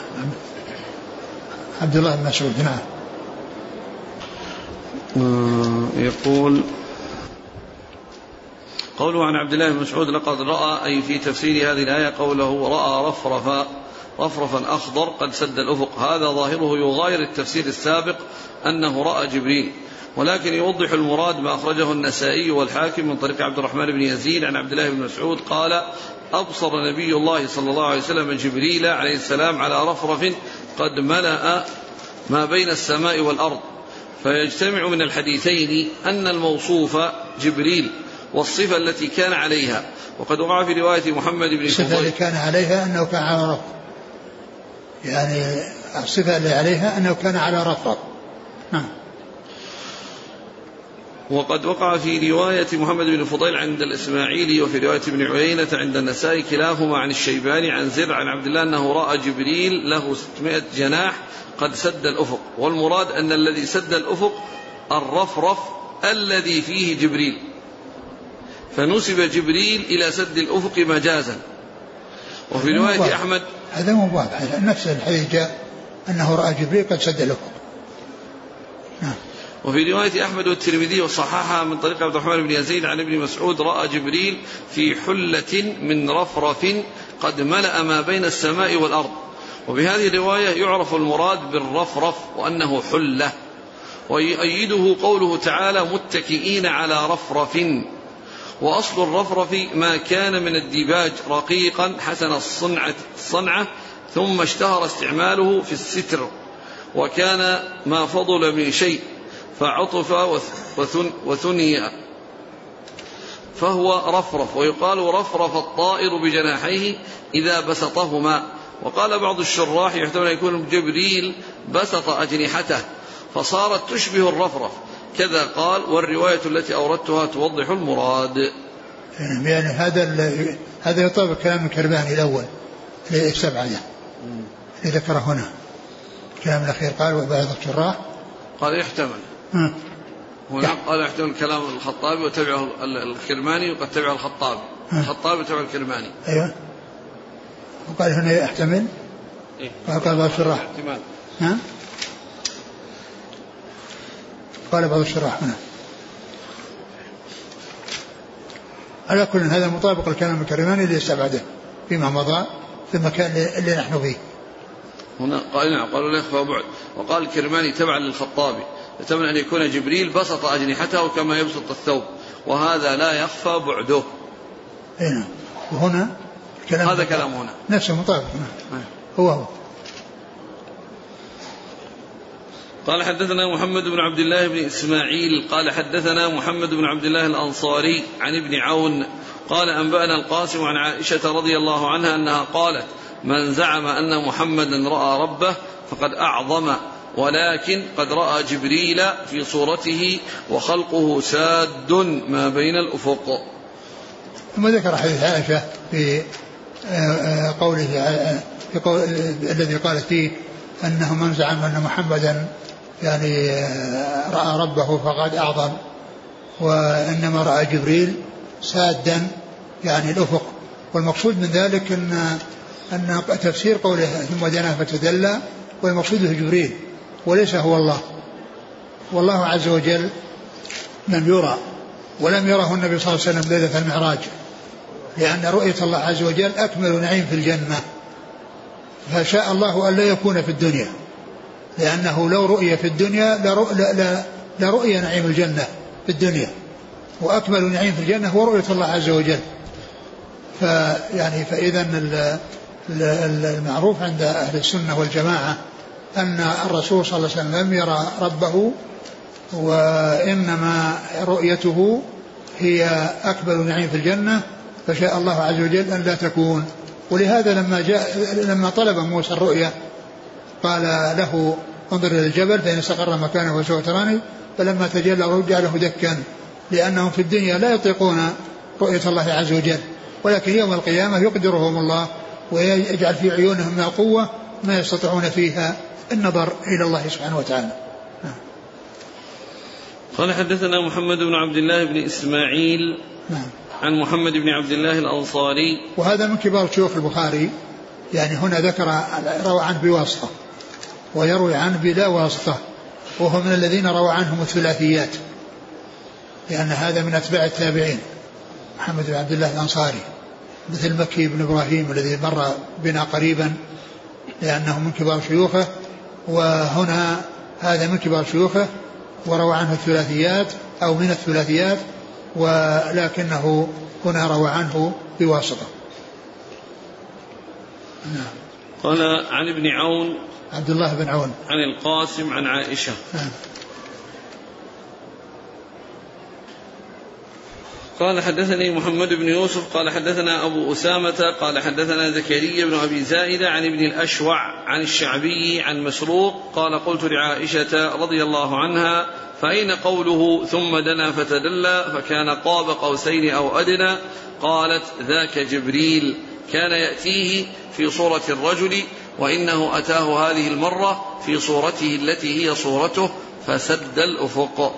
عبد الله بن مسعود نعم.
آه، يقول قوله عن عبد الله بن مسعود لقد رأى أي في تفسير هذه الآية قوله رأى رفرفا رفرفا أخضر قد سد الأفق. هذا ظاهره يغاير التفسير السابق أنه رأى جبريل. ولكن يوضح المراد ما أخرجه النسائي والحاكم من طريق عبد الرحمن بن يزيد عن عبد الله بن مسعود قال أبصر نبي الله صلى الله عليه وسلم جبريل عليه السلام على رفرف قد ملأ ما بين السماء والأرض. فيجتمع من الحديثين أن الموصوف جبريل والصفة التي كان عليها. وقد وقع في رواية محمد بن
الصفة التي كان عليها أنه كان على رفرف. يعني الصفة اللي عليها أنه كان على رفرف نعم.
وقد وقع في رواية محمد بن فضيل عند الإسماعيلي وفي رواية ابن عيينة عند النسائي كلاهما عن الشيباني عن زر عن عبد الله أنه رأى جبريل له 600 جناح قد سد الأفق. والمراد أن الذي سد الأفق الرفرف الذي فيه جبريل. فنسب جبريل إلى سد الأفق مجازا. وفي رواية أحمد
هذا مو واضح نفس الحديث جاء أنه رأى جبريل قد سد الأفق
نعم. وفي رواية أحمد والترمذي وصححها من طريق عبد الرحمن بن يزيد عن ابن مسعود رأى جبريل في حلة من رفرف قد ملأ ما بين السماء والأرض. وبهذه الرواية يعرف المراد بالرفرف وأنه حلة ويؤيده قوله تعالى متكئين على رفرف. وأصل الرفرف ما كان من الديباج رقيقا حسن الصنعة, الصنعة ثم اشتهر استعماله في الستر وكان ما فضل من شيء فعطف وثني. فهو رفرف ويقال رفرف الطائر بجناحيه إذا بسطهما. وقال بعض الشراح يحتمل أن يكون جبريل بسط أجنحته فصارت تشبه الرفرف. كذا قال والرواية التي أوردتها توضح المراد.
يعني هذا هذا يطابق كلام الكرباني الأول اللي استبعده اللي ذكره هنا. الكلام الأخير قال وبعض الشراح
قال يحتمل.
ها.
هنا قال يحتمل كلام الخطابي وتبعه الكرماني وقد تبعه الخطابي. الخطابي تبع الكرماني.
أيوه. وقال هنا يحتمل.
إيه؟
قال بعض الشراح
احتمال
ها. قال بعض الشراح هنا. على كل هذا مطابق الكلام الكريماني اللي استبعده فيما مضى في المكان اللي نحن فيه.
هنا قال نعم قالوا لا يخفى بعد. وقال الكرماني تبعا للخطابي يحتمل أن يكون جبريل بسط أجنحته كما يبسط الثوب وهذا لا يخفى بعده.
أي نعم. وهنا
كلام هذا كلام هنا.
نفسه مطابق. نعم. هو هو.
قال حدثنا محمد بن عبد الله بن إسماعيل قال حدثنا محمد بن عبد الله الأنصاري عن ابن عون قال أنبأنا القاسم عن عائشة رضي الله عنها أنها قالت من زعم أن محمدا رأى ربه فقد أعظم ولكن قد رأى جبريل في صورته وخلقه ساد ما بين الأفق.
ثم ذكر حديث عائشة في آه، آه، قوله آه، في قول الذي قالت فيه أنه من زعم أن محمدا يعني رأى ربه فقد أعظم وإنما رأى جبريل سادا يعني الأفق. والمقصود من ذلك ان إن تفسير قوله ثم دنا فتدلى والمقصود به جبريل وليس هو الله. والله عز وجل لم يرى ولم يره النبي صلى الله عليه وسلم ليلة المعراج لأن رؤية الله عز وجل أكمل نعيم في الجنة. فشاء الله أن لا يكون في الدنيا. لأنه لو رؤي في الدنيا لرؤي نعيم الجنة في الدنيا وأكمل نعيم في الجنة هو رؤية الله عز وجل. فيعني فإذا المعروف عند أهل السنة والجماعة أن الرسول صلى الله عليه وسلم لم يرى ربه وإنما رؤيته هي أكبر نعيم في الجنة فشاء الله عز وجل أن لا تكون. ولهذا لما جاء لما طلب موسى الرؤيا قال له انظر إلى الجبل فإن استقر مكانه فسوف تراني فلما تجلى رجع له دكا لأنهم في الدنيا لا يطيقون رؤية الله عز وجل ولكن يوم القيامة يقدرهم الله ويجعل في عيونهم من القوة ما يستطيعون فيها النظر إلى الله سبحانه وتعالى نعم.
قال حدثنا محمد بن عبد الله بن إسماعيل
نعم.
عن محمد بن عبد الله الأنصاري
وهذا من كبار شيوخ البخاري يعني هنا ذكر روى عنه بواسطة ويروي عنه بلا واسطة وهو من الذين روى عنهم الثلاثيات لأن هذا من أتباع التابعين محمد بن عبد الله الأنصاري مثل مكي بن إبراهيم الذي مر بنا قريبا لأنه من كبار شيوخه وهنا هذا من كبار شيوخه وروى عنه الثلاثيات أو من الثلاثيات ولكنه هنا روى عنه بواسطة.
نعم. قال عن ابن عون
عبد الله بن عون.
عن القاسم عن عائشة.
نعم.
قال حدثني محمد بن يوسف قال حدثنا أبو أسامة قال حدثنا زكريا بن أبي زائدة عن ابن الأشوع عن الشعبي عن مسروق قال قلت لعائشة رضي الله عنها فأين قوله ثم دنا فتدلى فكان قاب قوسين أو أدنى؟ قالت ذاك جبريل. كان يأتيه في صورة الرجل وإنه أتاه هذه المرة في صورته التي هي صورته فسد الأفق.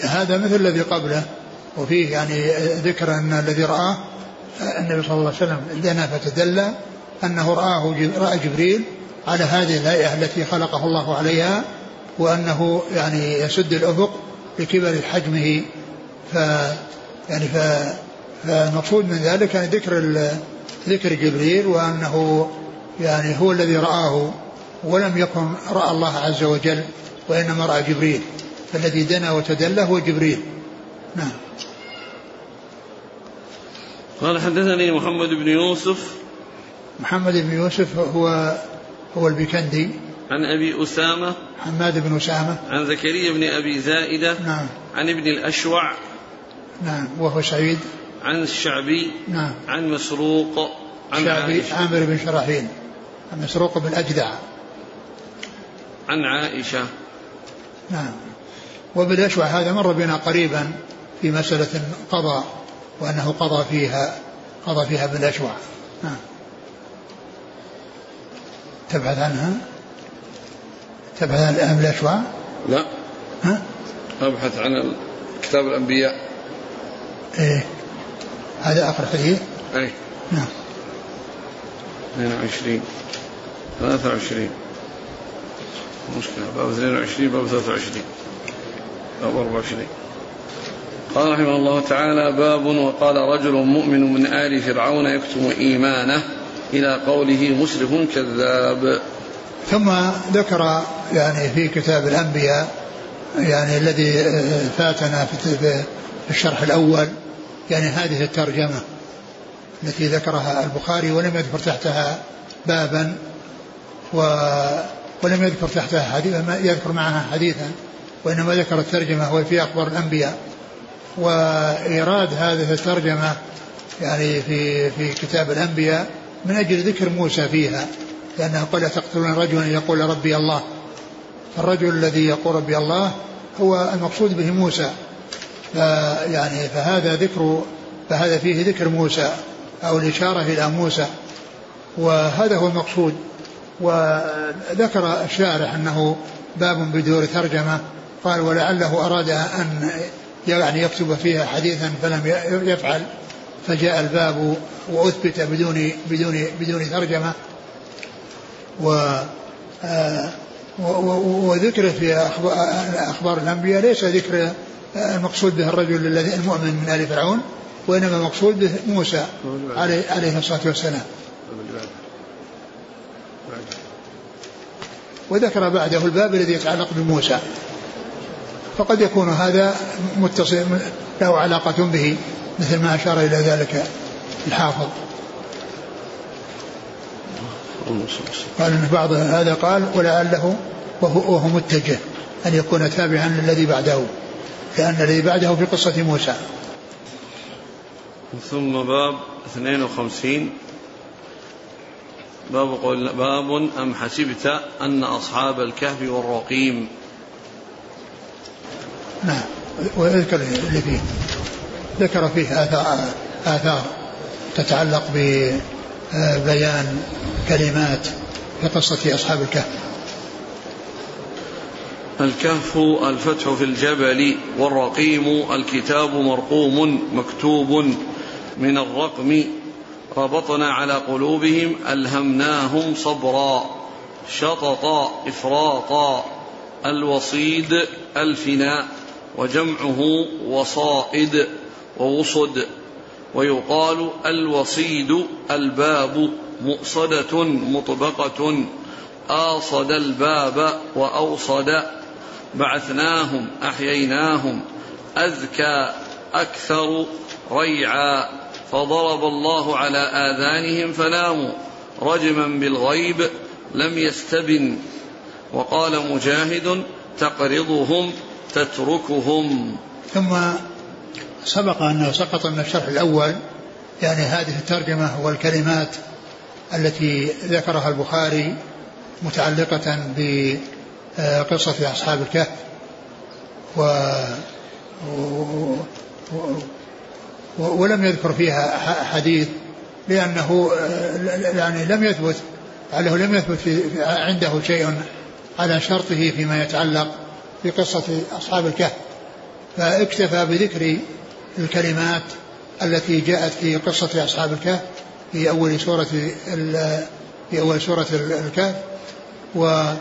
هذا مثل الذي قبله وفيه يعني ذكر أن الذي رآه النبي صلى الله عليه وسلم دنا فتدلى أنه رآه رأى جبريل على هذه الهيئة التي خلقه الله عليها وأنه يعني يسد الأفق لكبر حجمه. ف يعني ف فالمقصود من ذلك يعني ذكر ذكر جبريل وأنه يعني هو الذي رآه ولم يكن رأى الله عز وجل وإنما رأى جبريل. فالذي دنا وتدلى هو جبريل. نعم.
قال حدثني محمد بن يوسف.
محمد بن يوسف هو هو البكندي.
عن أبي أسامة.
حماد بن أسامة.
عن زكريا بن أبي زائدة.
نعم.
عن ابن الأشوع.
نعم. وهو سعيد
عن الشعبي
نعم.
عن مسروق
عن الشعبي عامر بن شراحيل عن مسروق بن أجدع.
عن عائشة.
نعم. وبالأشوع هذا مر بنا قريبا في مسألة قضى وأنه قضى فيها قضى فيها بالأشوع. نعم. تبحث عنها؟ تبحث عن أهم الأشواع
لا.
ها؟
أبحث عن كتاب الأنبياء.
إيه. هذا آخر حديث؟
أي.
نعم.
22 23 مشكلة. باب 22 باب 23 باب 24 قال رحمه الله تعالى باب وقال رجل مؤمن من آل فرعون يكتم إيمانه إلى قوله مسرف كذاب.
ثم ذكر يعني في كتاب الأنبياء يعني الذي فاتنا في الشرح الأول يعني هذه الترجمة التي ذكرها البخاري ولم يذكر تحتها بابا و ولم يذكر تحتها حديثا يذكر معها حديثا وإنما ذكر الترجمة وهي في أخبار الأنبياء. وإيراد هذه الترجمة يعني في في كتاب الأنبياء من أجل ذكر موسى فيها لأنه قال تقتلون رجلا يقول ربي الله. فالرجل الذي يقول ربي الله هو المقصود به موسى. يعني فهذا ذكر فهذا فيه ذكر موسى أو الإشارة إلى موسى وهذا هو المقصود. وذكر الشارح أنه باب بدور ترجمة قال ولعله أراد أن يعني يكتب فيها حديثا فلم يفعل فجاء الباب وأثبت بدون بدون بدون ترجمة. و آه، وذكره في أخبار الأنبياء ليس ذكر المقصود به الرجل الذي المؤمن من آل فرعون وإنما المقصود به موسى عليه, عليه الصلاة والسلام. وذكر بعده الباب الذي يتعلق بموسى. فقد يكون هذا متصل له علاقة به مثل ما أشار إلى ذلك الحافظ. قال إن بعض هذا قال ولعله وهو, وهو متجه أن يكون تابعا للذي بعده. لأن الذي بعده في قصة موسى.
ثم باب 52 باب قول باب أم حسبت أن أصحاب الكهف والرقيم؟
نعم. ويذكر اللي فيه. ذكر فيه آثار, آثار تتعلق ببيان كلمات في قصة أصحاب الكهف.
الكهف الفتح في الجبل والرقيم الكتاب مرقوم مكتوب من الرقم. ربطنا على قلوبهم ألهمناهم صبرا شططا إفراطا. الوصيد الفناء وجمعه وصائد ووصد. ويقال الوصيد الباب مؤصدة مطبقة. آصد الباب وأوصد بعثناهم أحييناهم أذكى أكثر ريعا. فضرب الله على آذانهم فناموا. رجما بالغيب لم يستبن. وقال مجاهد تقرضهم تتركهم.
ثم سبق أنه سقط من الشرح الأول يعني هذه الترجمة والكلمات التي ذكرها البخاري متعلقة بقصة أصحاب الكهف و ولم يذكر فيها حديث لأنه يعني لم يثبت لعله لم يثبت في عنده شيء على شرطه فيما يتعلق بقصة أصحاب الكهف. فاكتفى بذكر الكلمات التي جاءت في قصة أصحاب الكهف في أول سورة في أول سورة الكهف. و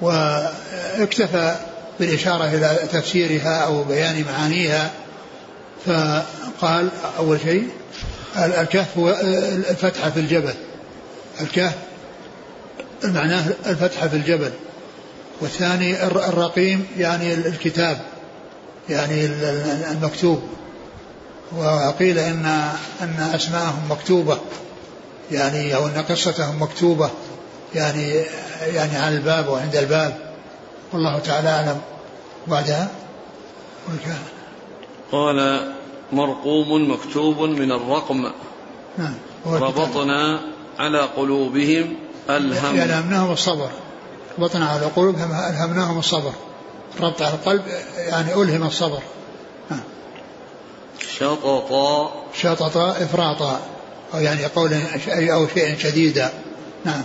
واكتفى بالإشارة إلى تفسيرها أو بيان معانيها فقال أول شيء الكهف هو الفتحة في الجبل. الكهف معناه الفتحة في الجبل. والثاني الرقيم يعني الكتاب يعني المكتوب. وقيل ان إن أسماءهم مكتوبة يعني أو إن قصتهم مكتوبة. يعني يعني على الباب وعند الباب. والله تعالى أعلم. بعدها
قال مرقوم مكتوب من الرقم.
نعم
ربطنا على قلوبهم
الهم. يعني ألهمناهم الصبر. ربطنا على قلوبهم ألهمناهم الصبر. ربط على القلب يعني ألهم الصبر. نعم.
شططا.
شططا إفراطا. أو يعني قول أو شيء شديدا. نعم.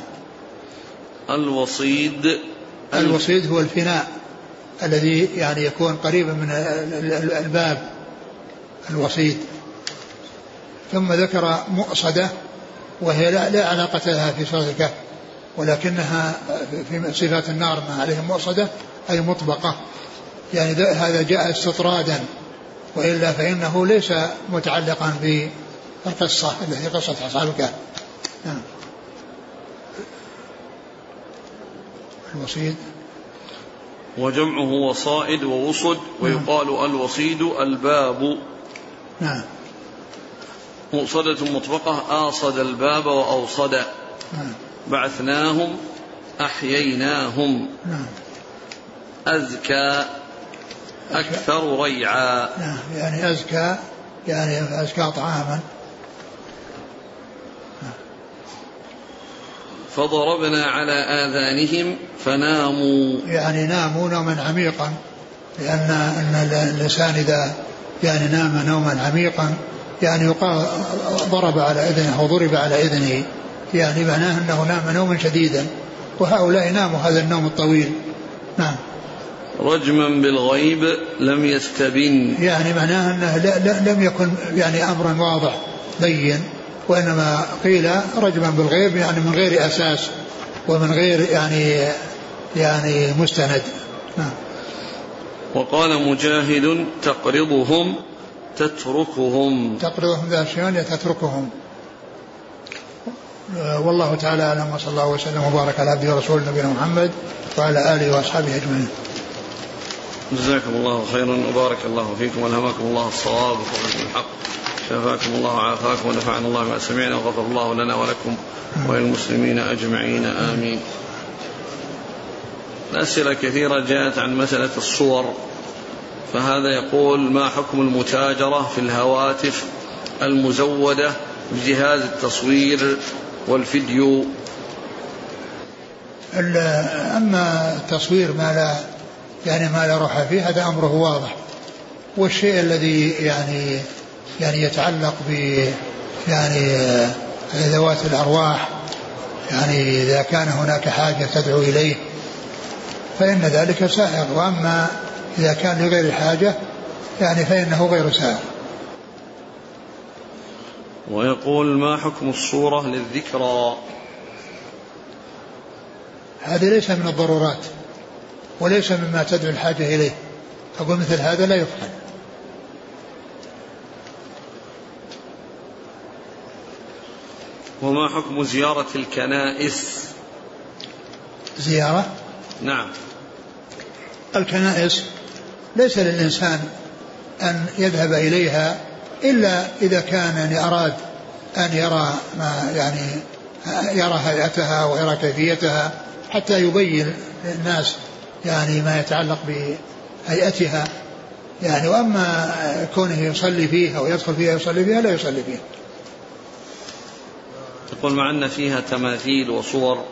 الوصيد.
الوصيد هو الفناء الذي يعني يكون قريبا من الباب الوصيد. ثم ذكر مؤصدة وهي لا, لا علاقة لها في سورة الكهف ولكنها في صفات النار ما عليهم مؤصدة أي مطبقة. يعني هذا جاء استطرادا وإلا فإنه ليس متعلقا بالقصة التي قصة أصحاب الكهف نعم. الوصيد
وجمعه وصائد ووصد ويقال نعم. الوصيد الباب.
نعم.
مؤصدة مطبقة آصد الباب وأوصد. نعم. بعثناهم أحييناهم.
نعم.
أزكى أكثر ريعا.
نعم. يعني أزكى يعني أزكى طعاما.
فضربنا على آذانهم فناموا.
يعني ناموا نوما عميقا لأن أن الإنسان إذا يعني نام نوما عميقا يعني يقال ضرب على إذنه أو ضرب على إذنه. يعني معناه أنه نام نوما شديدا وهؤلاء ناموا هذا النوم الطويل. نعم.
رجما بالغيب لم يستبن.
يعني معناه إنه لم يكن يعني أمرا واضح بين. وإنما قيل رجما بالغيب يعني من غير أساس ومن غير يعني يعني مستند. نعم.
وقال مجاهد تقرضهم تتركهم.
تقرضهم ذا شيء تتركهم والله تعالى أعلم وصلى الله وسلم وبارك على عبده ورسوله نبينا محمد وعلى آله وأصحابه أجمعين.
جزاكم الله خيرا وبارك الله فيكم والهمكم الله الصواب وفقكم الحق. شفاكم الله وعافاكم ونفعنا الله ما سمعنا وغفر الله لنا ولكم وللمسلمين أجمعين آمين. الاسئله كثيرة جاءت عن مسألة الصور فهذا يقول ما حكم المتاجرة في الهواتف المزودة بجهاز التصوير والفيديو
أما التصوير ما لا يعني ما لا روح فيه هذا أمره واضح والشيء الذي يعني يعني يتعلق ب يعني ذوات الأرواح. يعني إذا كان هناك حاجة تدعو إليه فإن ذلك سائغ. وأما إذا كان لغير حاجة يعني فإنه غير سائغ.
ويقول ما حكم الصورة للذكرى؟
هذا ليس من الضرورات وليس مما تدعو الحاجة إليه. أقول مثل هذا لا يفعل
وما حكم زيارة الكنائس؟
زيارة؟
نعم.
الكنائس ليس للإنسان أن يذهب إليها إلا إذا كان يعني أراد أن يرى ما يعني يرى هيئتها ويرى كيفيتها حتى يبين للناس يعني ما يتعلق بهيئتها. يعني وأما كونه يصلي فيها ويدخل فيها يصلي فيها لا يصلي فيها.
تقول مع أن فيها تماثيل وصور.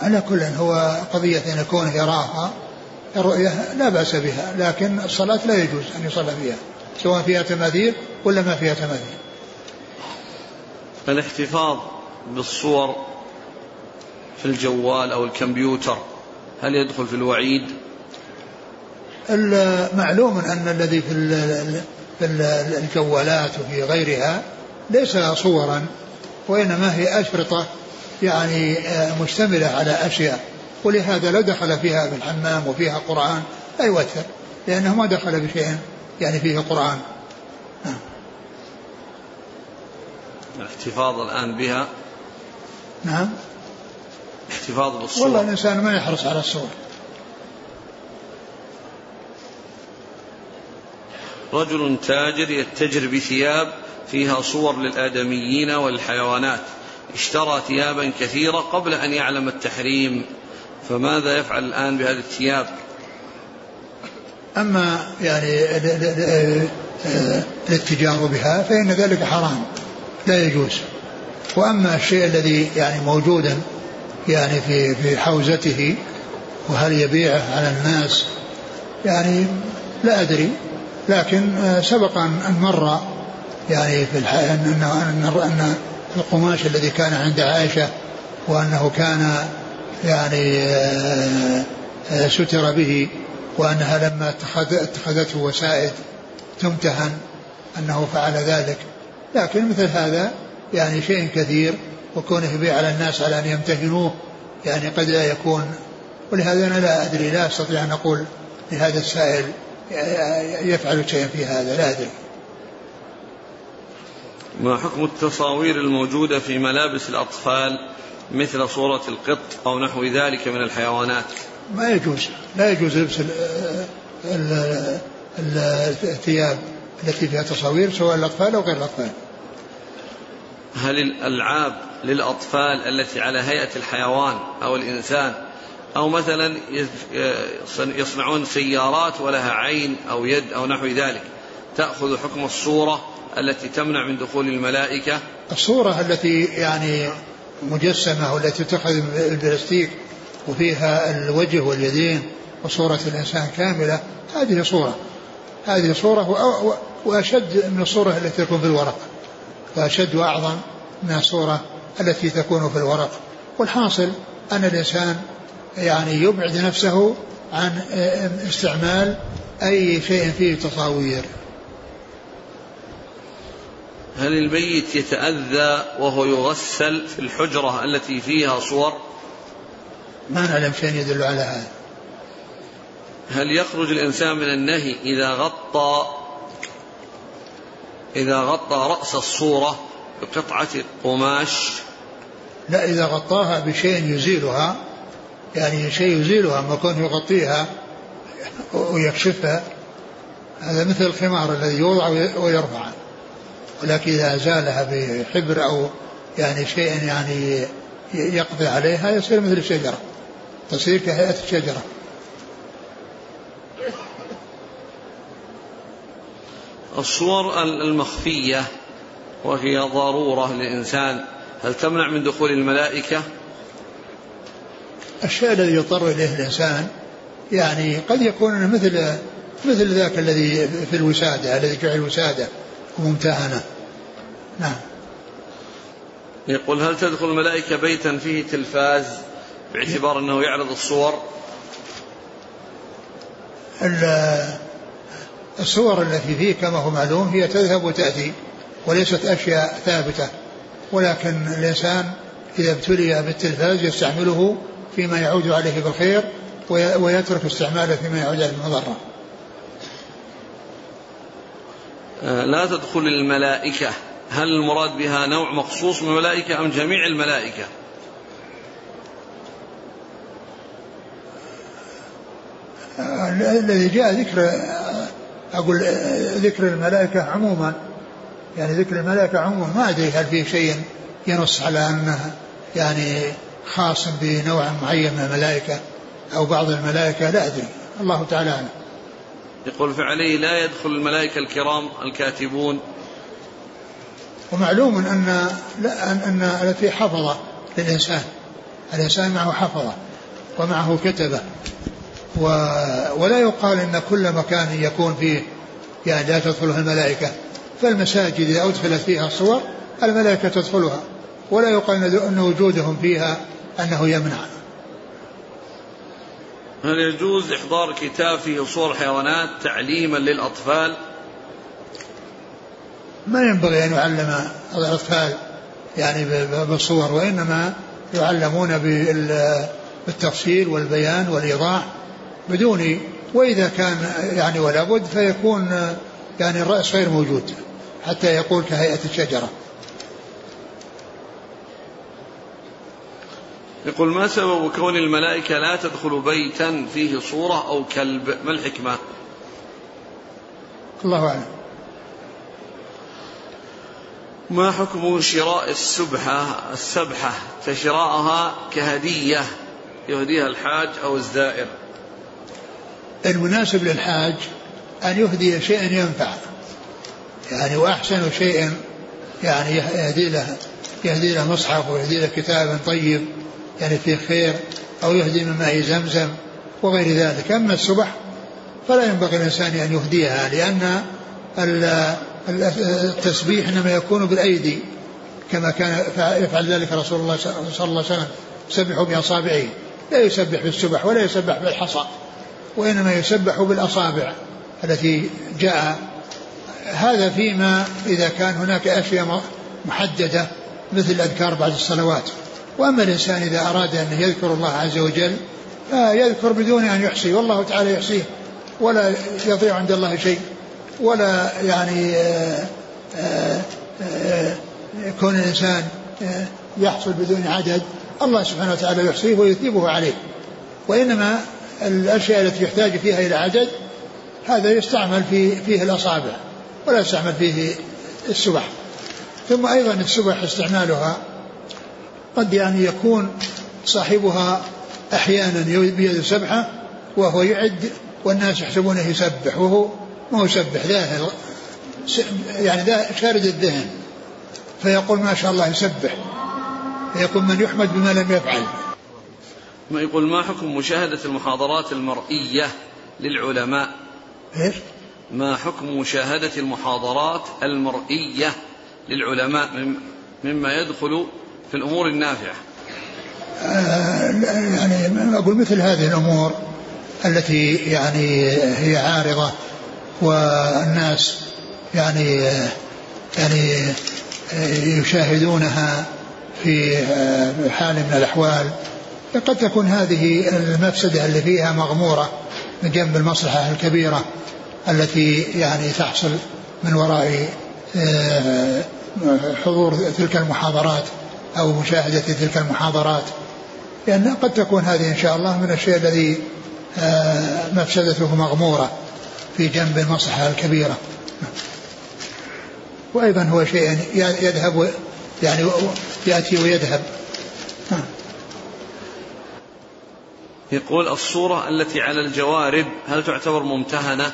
على كل هو قضية أن يكون يراها الرؤية لا بأس بها لكن الصلاة لا يجوز أن يصلى فيها سواء فيها تماثيل ولا ما فيها تماثيل.
الاحتفاظ بالصور في الجوال أو الكمبيوتر هل يدخل في الوعيد؟
معلوم أن الذي في الجوالات وفي غيرها ليس صورا وإنما هي أشرطة يعني آه، مشتملة على أشياء. ولهذا لو دخل فيها في الحمام وفيها قرآن لا يؤثر لأنه ما دخل بشيء يعني فيه قرآن. نعم.
الاحتفاظ الآن بها.
نعم.
احتفاظ بالصور.
والله الإنسان ما يحرص على الصور.
رجل تاجر يتجر بثياب فيها صور للآدميين والحيوانات اشترى ثيابا كثيرة قبل أن يعلم التحريم. فماذا يفعل الآن بهذه الثياب؟
أما يعني الاتجار بها فإن ذلك حرام لا يجوز. وأما الشيء الذي يعني موجودا يعني في في حوزته وهل يبيعه على الناس يعني لا أدري. لكن سبق أن مر يعني في الح... أن, أن, أن القماش الذي كان عند عائشة وأنه كان يعني آه، آه، ستر به وأنها لما اتخذته وسائد تمتهن أنه فعل ذلك. لكن مثل هذا يعني شيء كثير وكونه يبيع على الناس على أن يمتهنوه يعني قد لا يكون. ولهذا أنا لا أدري لا أستطيع أن أقول لهذا السائل يفعل شيئا في هذا لا أدري.
ما حكم التصاوير الموجودة في ملابس الأطفال مثل صورة القط أو نحو ذلك من الحيوانات؟
ما يجوز لا يجوز لبس الثياب التي فيها تصاوير سواء الأطفال أو غير الأطفال.
هل الألعاب للأطفال التي على هيئة الحيوان أو الإنسان أو مثلا يصنعون سيارات ولها عين أو يد أو نحو ذلك تأخذ حكم الصورة التي تمنع من دخول الملائكة؟
الصورة التي يعني مجسمة والتي تتخذ البلاستيك وفيها الوجه واليدين وصورة الإنسان كاملة هذه صورة. هذه صورة وأشد من الصورة التي تكون في الورق. وأشد وأعظم من الصورة التي تكون في الورق. والحاصل أن الإنسان يعني يبعد نفسه عن استعمال أي شيء فيه تصاوير.
هل الميت يتأذى وهو يغسل في الحجرة التي فيها صور؟
ما نعلم شيء يدل على هذا.
هل يخرج الإنسان من النهي إذا غطى إذا غطى رأس الصورة بقطعة قماش؟
لا إذا غطاها بشيء يزيلها يعني شيء يزيلها ما كون يغطيها ويكشفها هذا مثل الخمار الذي يوضع ويرفع ولكن إذا زالها بحبر أو يعني شيء يعني يقضي عليها يصير مثل الشجرة. تصير كهيئة الشجرة.
الصور المخفية وهي ضرورة للإنسان. هل تمنع من دخول الملائكة؟
الشيء الذي يضطر إليه الإنسان يعني قد يكون مثل مثل ذاك الذي في الوسادة الذي جعل وسادة وممتهنة نعم.
يقول هل تدخل الملائكة بيتا فيه تلفاز باعتبار أنه يعرض الصور؟
الصور التي فيه كما هو معلوم هي تذهب وتأتي وليست أشياء ثابتة. ولكن الإنسان إذا ابتلي بالتلفاز يستعمله فيما يعود عليه بالخير ويترك استعماله فيما يعود عليه بالمضرة
آه، لا تدخل الملائكة. هل المراد بها نوع مخصوص من الملائكة أم جميع الملائكة؟
الذي جاء ذكر أقول ذكر الملائكة عموما. يعني ذكر الملائكة عموما ما أدري هل في شيء ينص على أنه يعني خاص بنوع معين من الملائكة أو بعض الملائكة لا أدري. الله تعالى أعلم.
يقول فعليه لا يدخل الملائكة الكرام الكاتبون.
ومعلوم أن أن التي حفظة للإنسان الإنسان معه حفظة ومعه كتبة و ولا يقال أن كل مكان يكون فيه يعني لا تدخله الملائكة. فالمساجد إذا أدخلت فيها الصور الملائكة تدخلها. ولا يقال أن وجودهم فيها أنه يمنع.
هل يجوز إحضار كتاب فيه صور حيوانات تعليما للأطفال؟
ما ينبغي أن يعلم الأطفال يعني بالصور وإنما يعلمون بالتفصيل والبيان والإيضاح بدون وإذا كان يعني ولا بد فيكون يعني الرأس غير موجود حتى يقول كهيئة الشجرة.
يقول ما سبب كون الملائكة لا تدخل بيتا فيه صورة أو كلب؟ ما الحكمة؟
الله أعلم.
ما حكم شراء السبحة السبحة كشراءها كهدية يهديها الحاج أو الزائر؟
المناسب للحاج أن يهدي شيئا ينفع. يعني وأحسن شيء يعني يهدي له يهدي له مصحف ويهدي له كتابا طيب. يعني فيه خير أو يهدي من ماء زمزم وغير ذلك. أما السبح فلا ينبغي الإنسان أن يهديها لأن التسبيح إنما يكون بالأيدي كما كان يفعل ذلك رسول الله صلى الله عليه وسلم. يسبح بأصابعه. لا يسبح بالسبح ولا يسبح بالحصى وإنما يسبح بالأصابع التي جاء. هذا فيما إذا كان هناك أشياء محددة مثل الأذكار بعد الصلوات. وأما الإنسان إذا أراد أن يذكر الله عز وجل فيذكر بدون أن يحصي والله تعالى يحصيه ولا يضيع عند الله شيء ولا يعني آآ آآ آآ كون الإنسان يحصل بدون عدد. الله سبحانه وتعالى يحصيه ويثيبه عليه. وإنما الأشياء التي يحتاج فيها إلى عدد هذا يستعمل في فيه الأصابع ولا يستعمل فيه السبح. ثم أيضا السبح استعمالها قد يعني يكون صاحبها أحيانا بيد سبحة وهو يعد والناس يحسبونه يسبح وهو ما يسبح ذاهر يعني ذا شارد الذهن. فيقول ما شاء الله يسبح. فيكون من يحمد بما لم يفعل.
ما يقول ما حكم مشاهدة المحاضرات المرئية للعلماء؟
إيش؟
ما حكم مشاهدة المحاضرات المرئية للعلماء؟ مما يدخل في الأمور النافعة.
آه يعني أقول مثل هذه الأمور التي يعني هي عارضة والناس يعني يعني يشاهدونها في حال من الأحوال. قد تكون هذه المفسدة اللي فيها مغمورة من جنب المصلحة الكبيرة التي يعني تحصل من وراء آه، حضور تلك المحاضرات. أو مشاهدة تلك المحاضرات لأن قد تكون هذه إن شاء الله من الشيء الذي آه، مفسدته مغمورة في جنب المصلحة الكبيرة. وأيضا هو شيء يذهب يعني يأتي ويذهب.
يقول الصورة التي على الجوارب هل تعتبر ممتهنة؟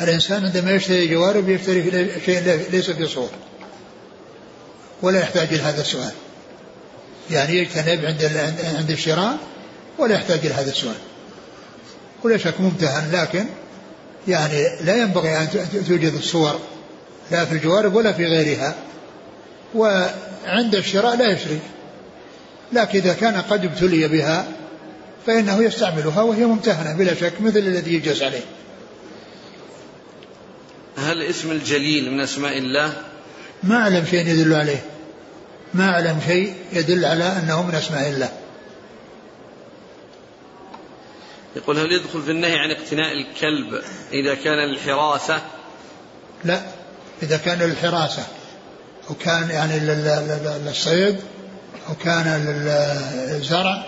الإنسان عندما يشتري جوارب يشتري شيء ليس في صورة. ولا يحتاج إلى هذا السؤال. يعني يجتنب عند عند الشراء ولا يحتاج إلى هذا السؤال. ولا شك ممتهن لكن يعني لا ينبغي أن توجد الصور لا في الجوارب ولا في غيرها. وعند الشراء لا يشري. لكن إذا كان قد ابتلي بها فإنه يستعملها وهي ممتهنة بلا شك مثل الذي يجلس عليه.
هل اسم الجليل من أسماء الله
ما أعلم شيء يدل عليه. ما أعلم شيء يدل على أنه من أسماء الله.
يقول هل يدخل في النهي عن اقتناء الكلب إذا كان للحراسة؟
لا. إذا كان للحراسة. أو كان يعني للصيد أو كان للزرع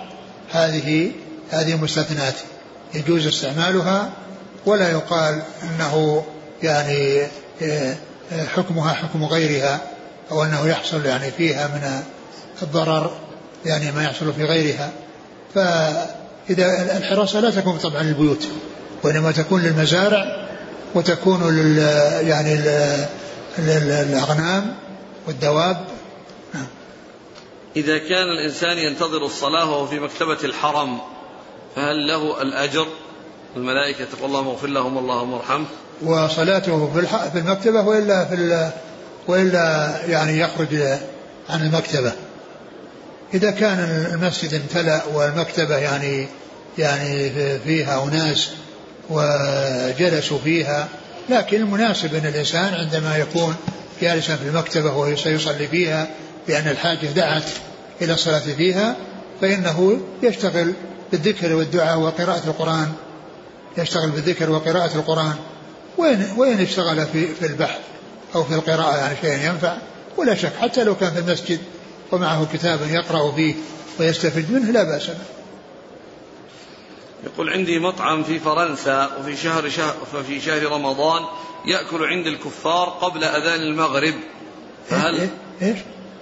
هذه هذه مستثنات. يجوز استعمالها. ولا يقال أنه يعني آه، حكمها حكم غيرها أو أنه يحصل يعني فيها من الضرر يعني ما يحصل في غيرها. فإذا الحراسة لا تكون طبعا للبيوت وإنما تكون للمزارع وتكون لل يعني للأغنام والدواب.
نعم. إذا كان الإنسان ينتظر الصلاة وهو في مكتبة الحرم فهل له الأجر؟ الملائكة تقول اللهم اغفر لهم اللهم ارحمه
وصلاته في في المكتبة وإلا في وإلا يعني يخرج عن المكتبة. إذا كان المسجد امتلأ والمكتبة يعني يعني فيها أناس وجلسوا فيها لكن المناسب أن الإنسان عندما يكون جالسا في المكتبة وهو سيصلي فيها لأن الحاجة دعت إلى الصلاة فيها فإنه يشتغل بالذكر والدعاء وقراءة القرآن. يشتغل بالذكر وقراءة القرآن. وين وين اشتغل في في البحث أو في القراءة يعني شيء ينفع ولا شك حتى لو كان في المسجد ومعه كتاب يقرأ فيه ويستفيد منه لا بأس به.
يقول عندي مطعم في فرنسا وفي شهر شهر ففي شهر رمضان يأكل عند الكفار قبل أذان المغرب فهل
إيه؟ إيش؟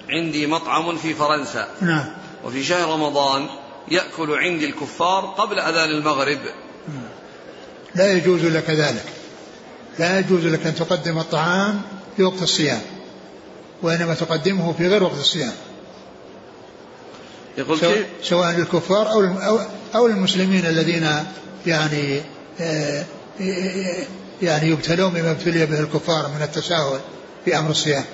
عندي مطعم في فرنسا
نعم
وفي شهر رمضان يأكل عندي الكفار قبل أذان المغرب
لا يجوز لك ذلك لا يجوز لك أن تقدم الطعام في وقت الصيام وإنما تقدمه في غير وقت الصيام.
يقول
سواء, سواء للكفار أو أو للمسلمين الذين يعني آه، يعني يبتلون بما ابتلي به الكفار من التساهل في أمر الصيام.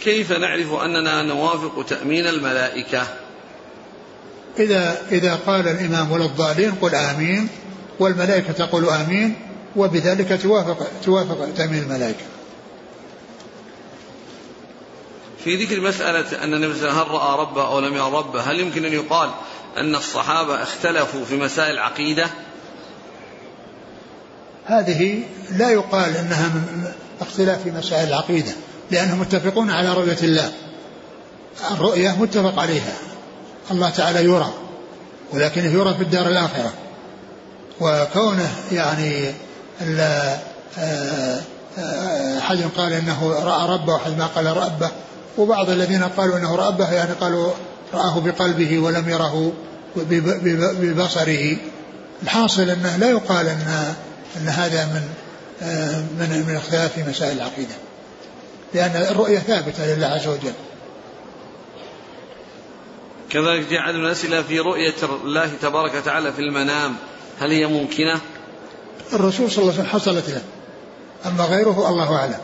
كيف نعرف أننا نوافق تأمين الملائكة؟
إذا إذا قال الإمام ولا الضالين قل آمين والملائكة تقول آمين وبذلك توافق توافق تأمين الملائكة.
في ذكر مسألة أن النبي صلى الله عليه وسلم هل رأى ربه أو لم يرى ربه هل يمكن أن يقال أن الصحابة اختلفوا في مسائل العقيدة
هذه لا يقال أنها من اختلاف في مسائل العقيدة لأنهم متفقون على رؤية الله. الرؤية متفق عليها. الله تعالى يرى ولكنه يرى في الدار الآخرة. وكونه يعني أحد قال إنه رأى ربه وأحد ما قال ربه. وبعض الذين قالوا إنه رأبه يعني قالوا رآه بقلبه ولم يره ببصره. الحاصل أنه لا يقال ان أن هذا من آه، من من اختلاف في مسائل العقيدة. لأن الرؤية ثابتة لله عز وجل.
كذلك من الأسئلة في رؤية الله تبارك وتعالى في المنام. هل هي ممكنة؟
الرسول صلى الله عليه وسلم حصلت له. أما غيره الله أعلم.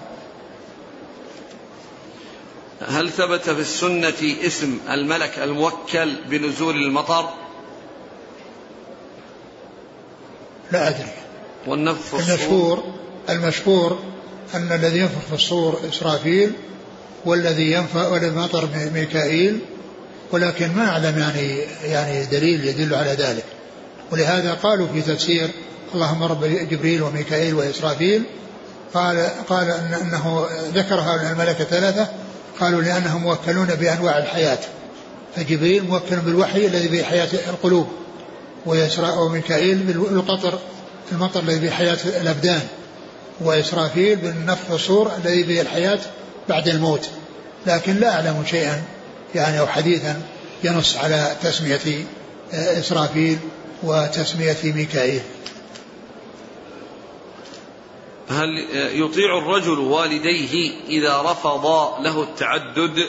هل ثبت في السنة اسم الملك الموكل بنزول المطر؟
لا أدري.
والنفخ
في المشهور المشهور أن الذي ينفخ في الصور إسرافيل والذي ينفخ والمطر ميكائيل ولكن ما أعلم يعني يعني دليل يدل على ذلك. ولهذا قالوا في تفسير اللهم رب جبريل وميكائيل وإسرافيل. قال قال إن أنه ذكر هؤلاء الملكة ثلاثة. قالوا لأنهم موكلون بأنواع الحياة. فجبريل موكل بالوحي الذي به حياة القلوب ويسراء وميكائيل بالقطر المطر الذي به حياة الأبدان وإسرافيل بالنفخ الصور الذي به الحياة بعد الموت. لكن لا أعلم شيئا يعني أو حديثا ينص على تسمية إسرافيل وتسمية ميكائيل.
هل يطيع الرجل والديه إذا رفضا له التعدد؟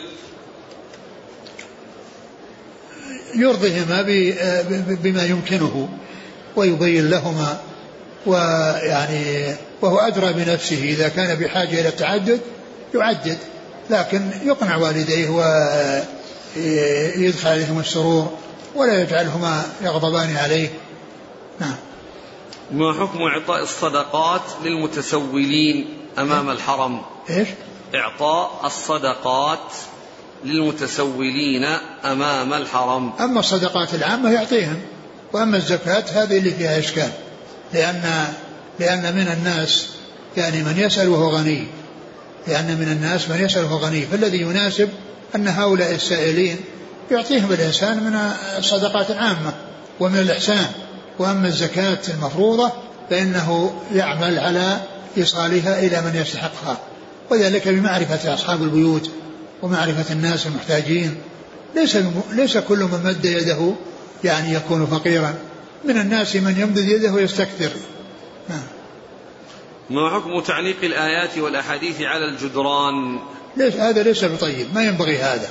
يرضيهما بما يمكنه ويبين لهما ويعني وهو أدرى بنفسه إذا كان بحاجة إلى التعدد يعدد لكن يقنع والديه ويدخل عليهم السرور ولا يجعلهما يغضبان عليه. نعم.
ما حكم إعطاء الصدقات للمتسولين أمام الحرم؟
إيش؟
إعطاء الصدقات للمتسولين أمام الحرم.
أما الصدقات العامة يعطيهم وأما الزكاة هذه اللي فيها إشكال لأن لأن من الناس يعني من يسأل وهو غني لأن من الناس من يسأل وهو غني فالذي يناسب أن هؤلاء السائلين يعطيهم الإنسان من الصدقات العامة ومن الإحسان. وأما الزكاة المفروضة فإنه يعمل على إيصالها إلى من يستحقها. وذلك بمعرفة أصحاب البيوت ومعرفة الناس المحتاجين. ليس ليس كل من مد يده يعني يكون فقيرا. من الناس من يمد يده ويستكثر نعم.
ما حكم تعليق الآيات والأحاديث على الجدران؟
ليس هذا ليس بطيب. ما ينبغي هذا.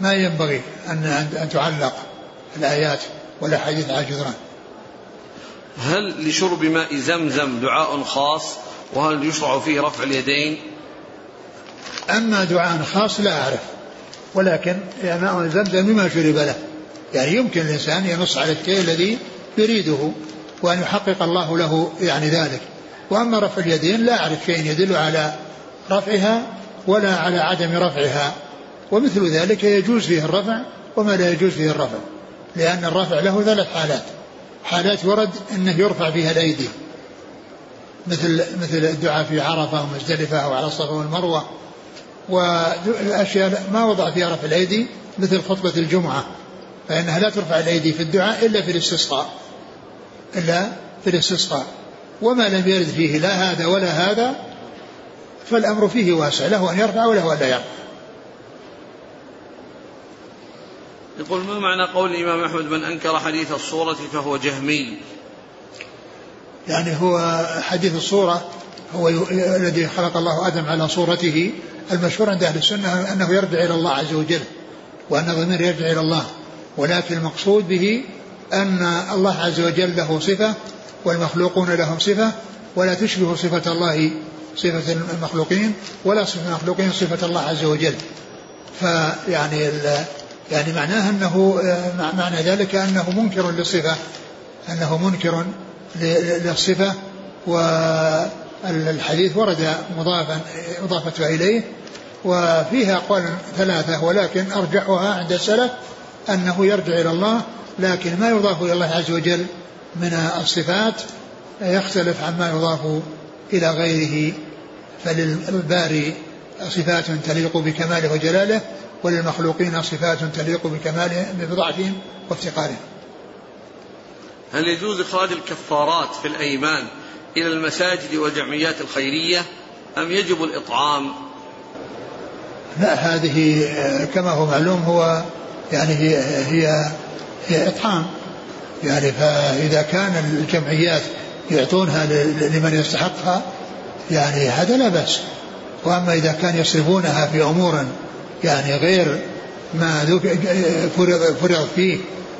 ما ينبغي أن أن تعلق الآيات والأحاديث على الجدران.
هل لشرب ماء زمزم دعاء خاص؟ وهل يشرع فيه رفع اليدين؟
أما دعاء خاص لا أعرف. ولكن ماء زمزم بما شرب له. يعني يمكن الإنسان ينص على الشيء الذي يريده وأن يحقق الله له يعني ذلك. وأما رفع اليدين لا أعرف شيء يدل على رفعها ولا على عدم رفعها. ومثل ذلك يجوز فيه الرفع وما لا يجوز فيه الرفع. لأن الرفع له ثلاث حالات. حالات ورد أنه يرفع فيها الأيدي. مثل مثل الدعاء في عرفة ومزدلفة أو على الصفا والمروة. والأشياء ما وضع فيها رفع الأيدي مثل خطبة الجمعة. فإنها لا ترفع الأيدي في الدعاء إلا في الاستسقاء. إلا في الاستسقاء. وما لم يرد فيه لا هذا ولا هذا فالأمر فيه واسع. له أن يرفع وله أن لا يرفع.
يقول ما معنى قول الإمام أحمد من أنكر حديث الصورة فهو جهمي؟
يعني هو حديث الصورة هو الذي خلق الله آدم على صورته المشهور عند أهل السنة أنه يرجع إلى الله عز وجل وأن الضمير يرجع إلى الله ولكن المقصود به أن الله عز وجل له صفة والمخلوقون لهم صفة ولا تشبه صفة الله صفة المخلوقين ولا صفة المخلوقين صفة الله عز وجل. فيعني يعني معناه أنه معنى ذلك أنه منكر للصفة أنه منكر للصفة والحديث ورد مضافا إضافة إليه وفيها أقوال ثلاثة ولكن أرجحها عند السلف أنه يرجع إلى الله لكن ما يضاف إلى الله عز وجل من الصفات يختلف عما يضاف إلى غيره. فللباري صفات تليق بكماله وجلاله وللمخلوقين صفات تليق بكماله بضعفهم وافتقارهم.
هل يجوز إخراج الكفارات في الأيمان إلى المساجد والجمعيات الخيرية أم يجب الإطعام؟
لا هذه كما هو معلوم هو يعني هي هي, هي إطعام. يعني فإذا كان الجمعيات يعطونها لمن يستحقها يعني هذا لا بأس. وأما إذا كان يصرفونها في أمور يعني غير ما فرض, فرض فيه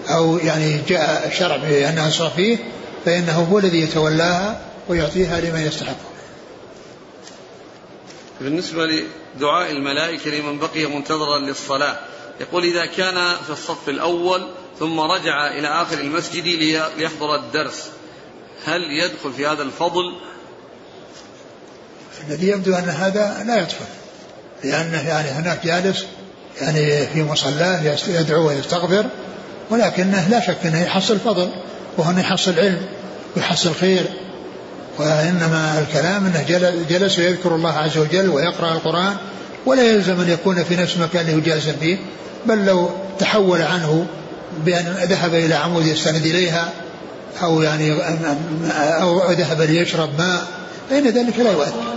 أو يعني جاء الشرع بأنها صار فيه فإنه هو الذي يتولاها ويعطيها لمن يستحق.
بالنسبة لدعاء الملائكة لمن بقي منتظرا للصلاة يقول إذا كان في الصف الأول ثم رجع إلى آخر المسجد ليحضر الدرس هل يدخل في هذا الفضل؟
الذي يبدو أن هذا لا يدخل. لأنه يعني هناك جالس يعني في مصلاه يدعو ويستغفر ولكنه لا شك أنه يحصل فضل وأنه يحصل علم ويحصل خير. وإنما الكلام أنه جلس ويذكر الله عز وجل ويقرأ القرآن ولا يلزم أن يكون في نفس المكان اللي فيه بل لو تحول عنه بأن ذهب إلى عمود يستند إليها أو يعني أو ذهب ليشرب ماء فإن ذلك لا يؤثر.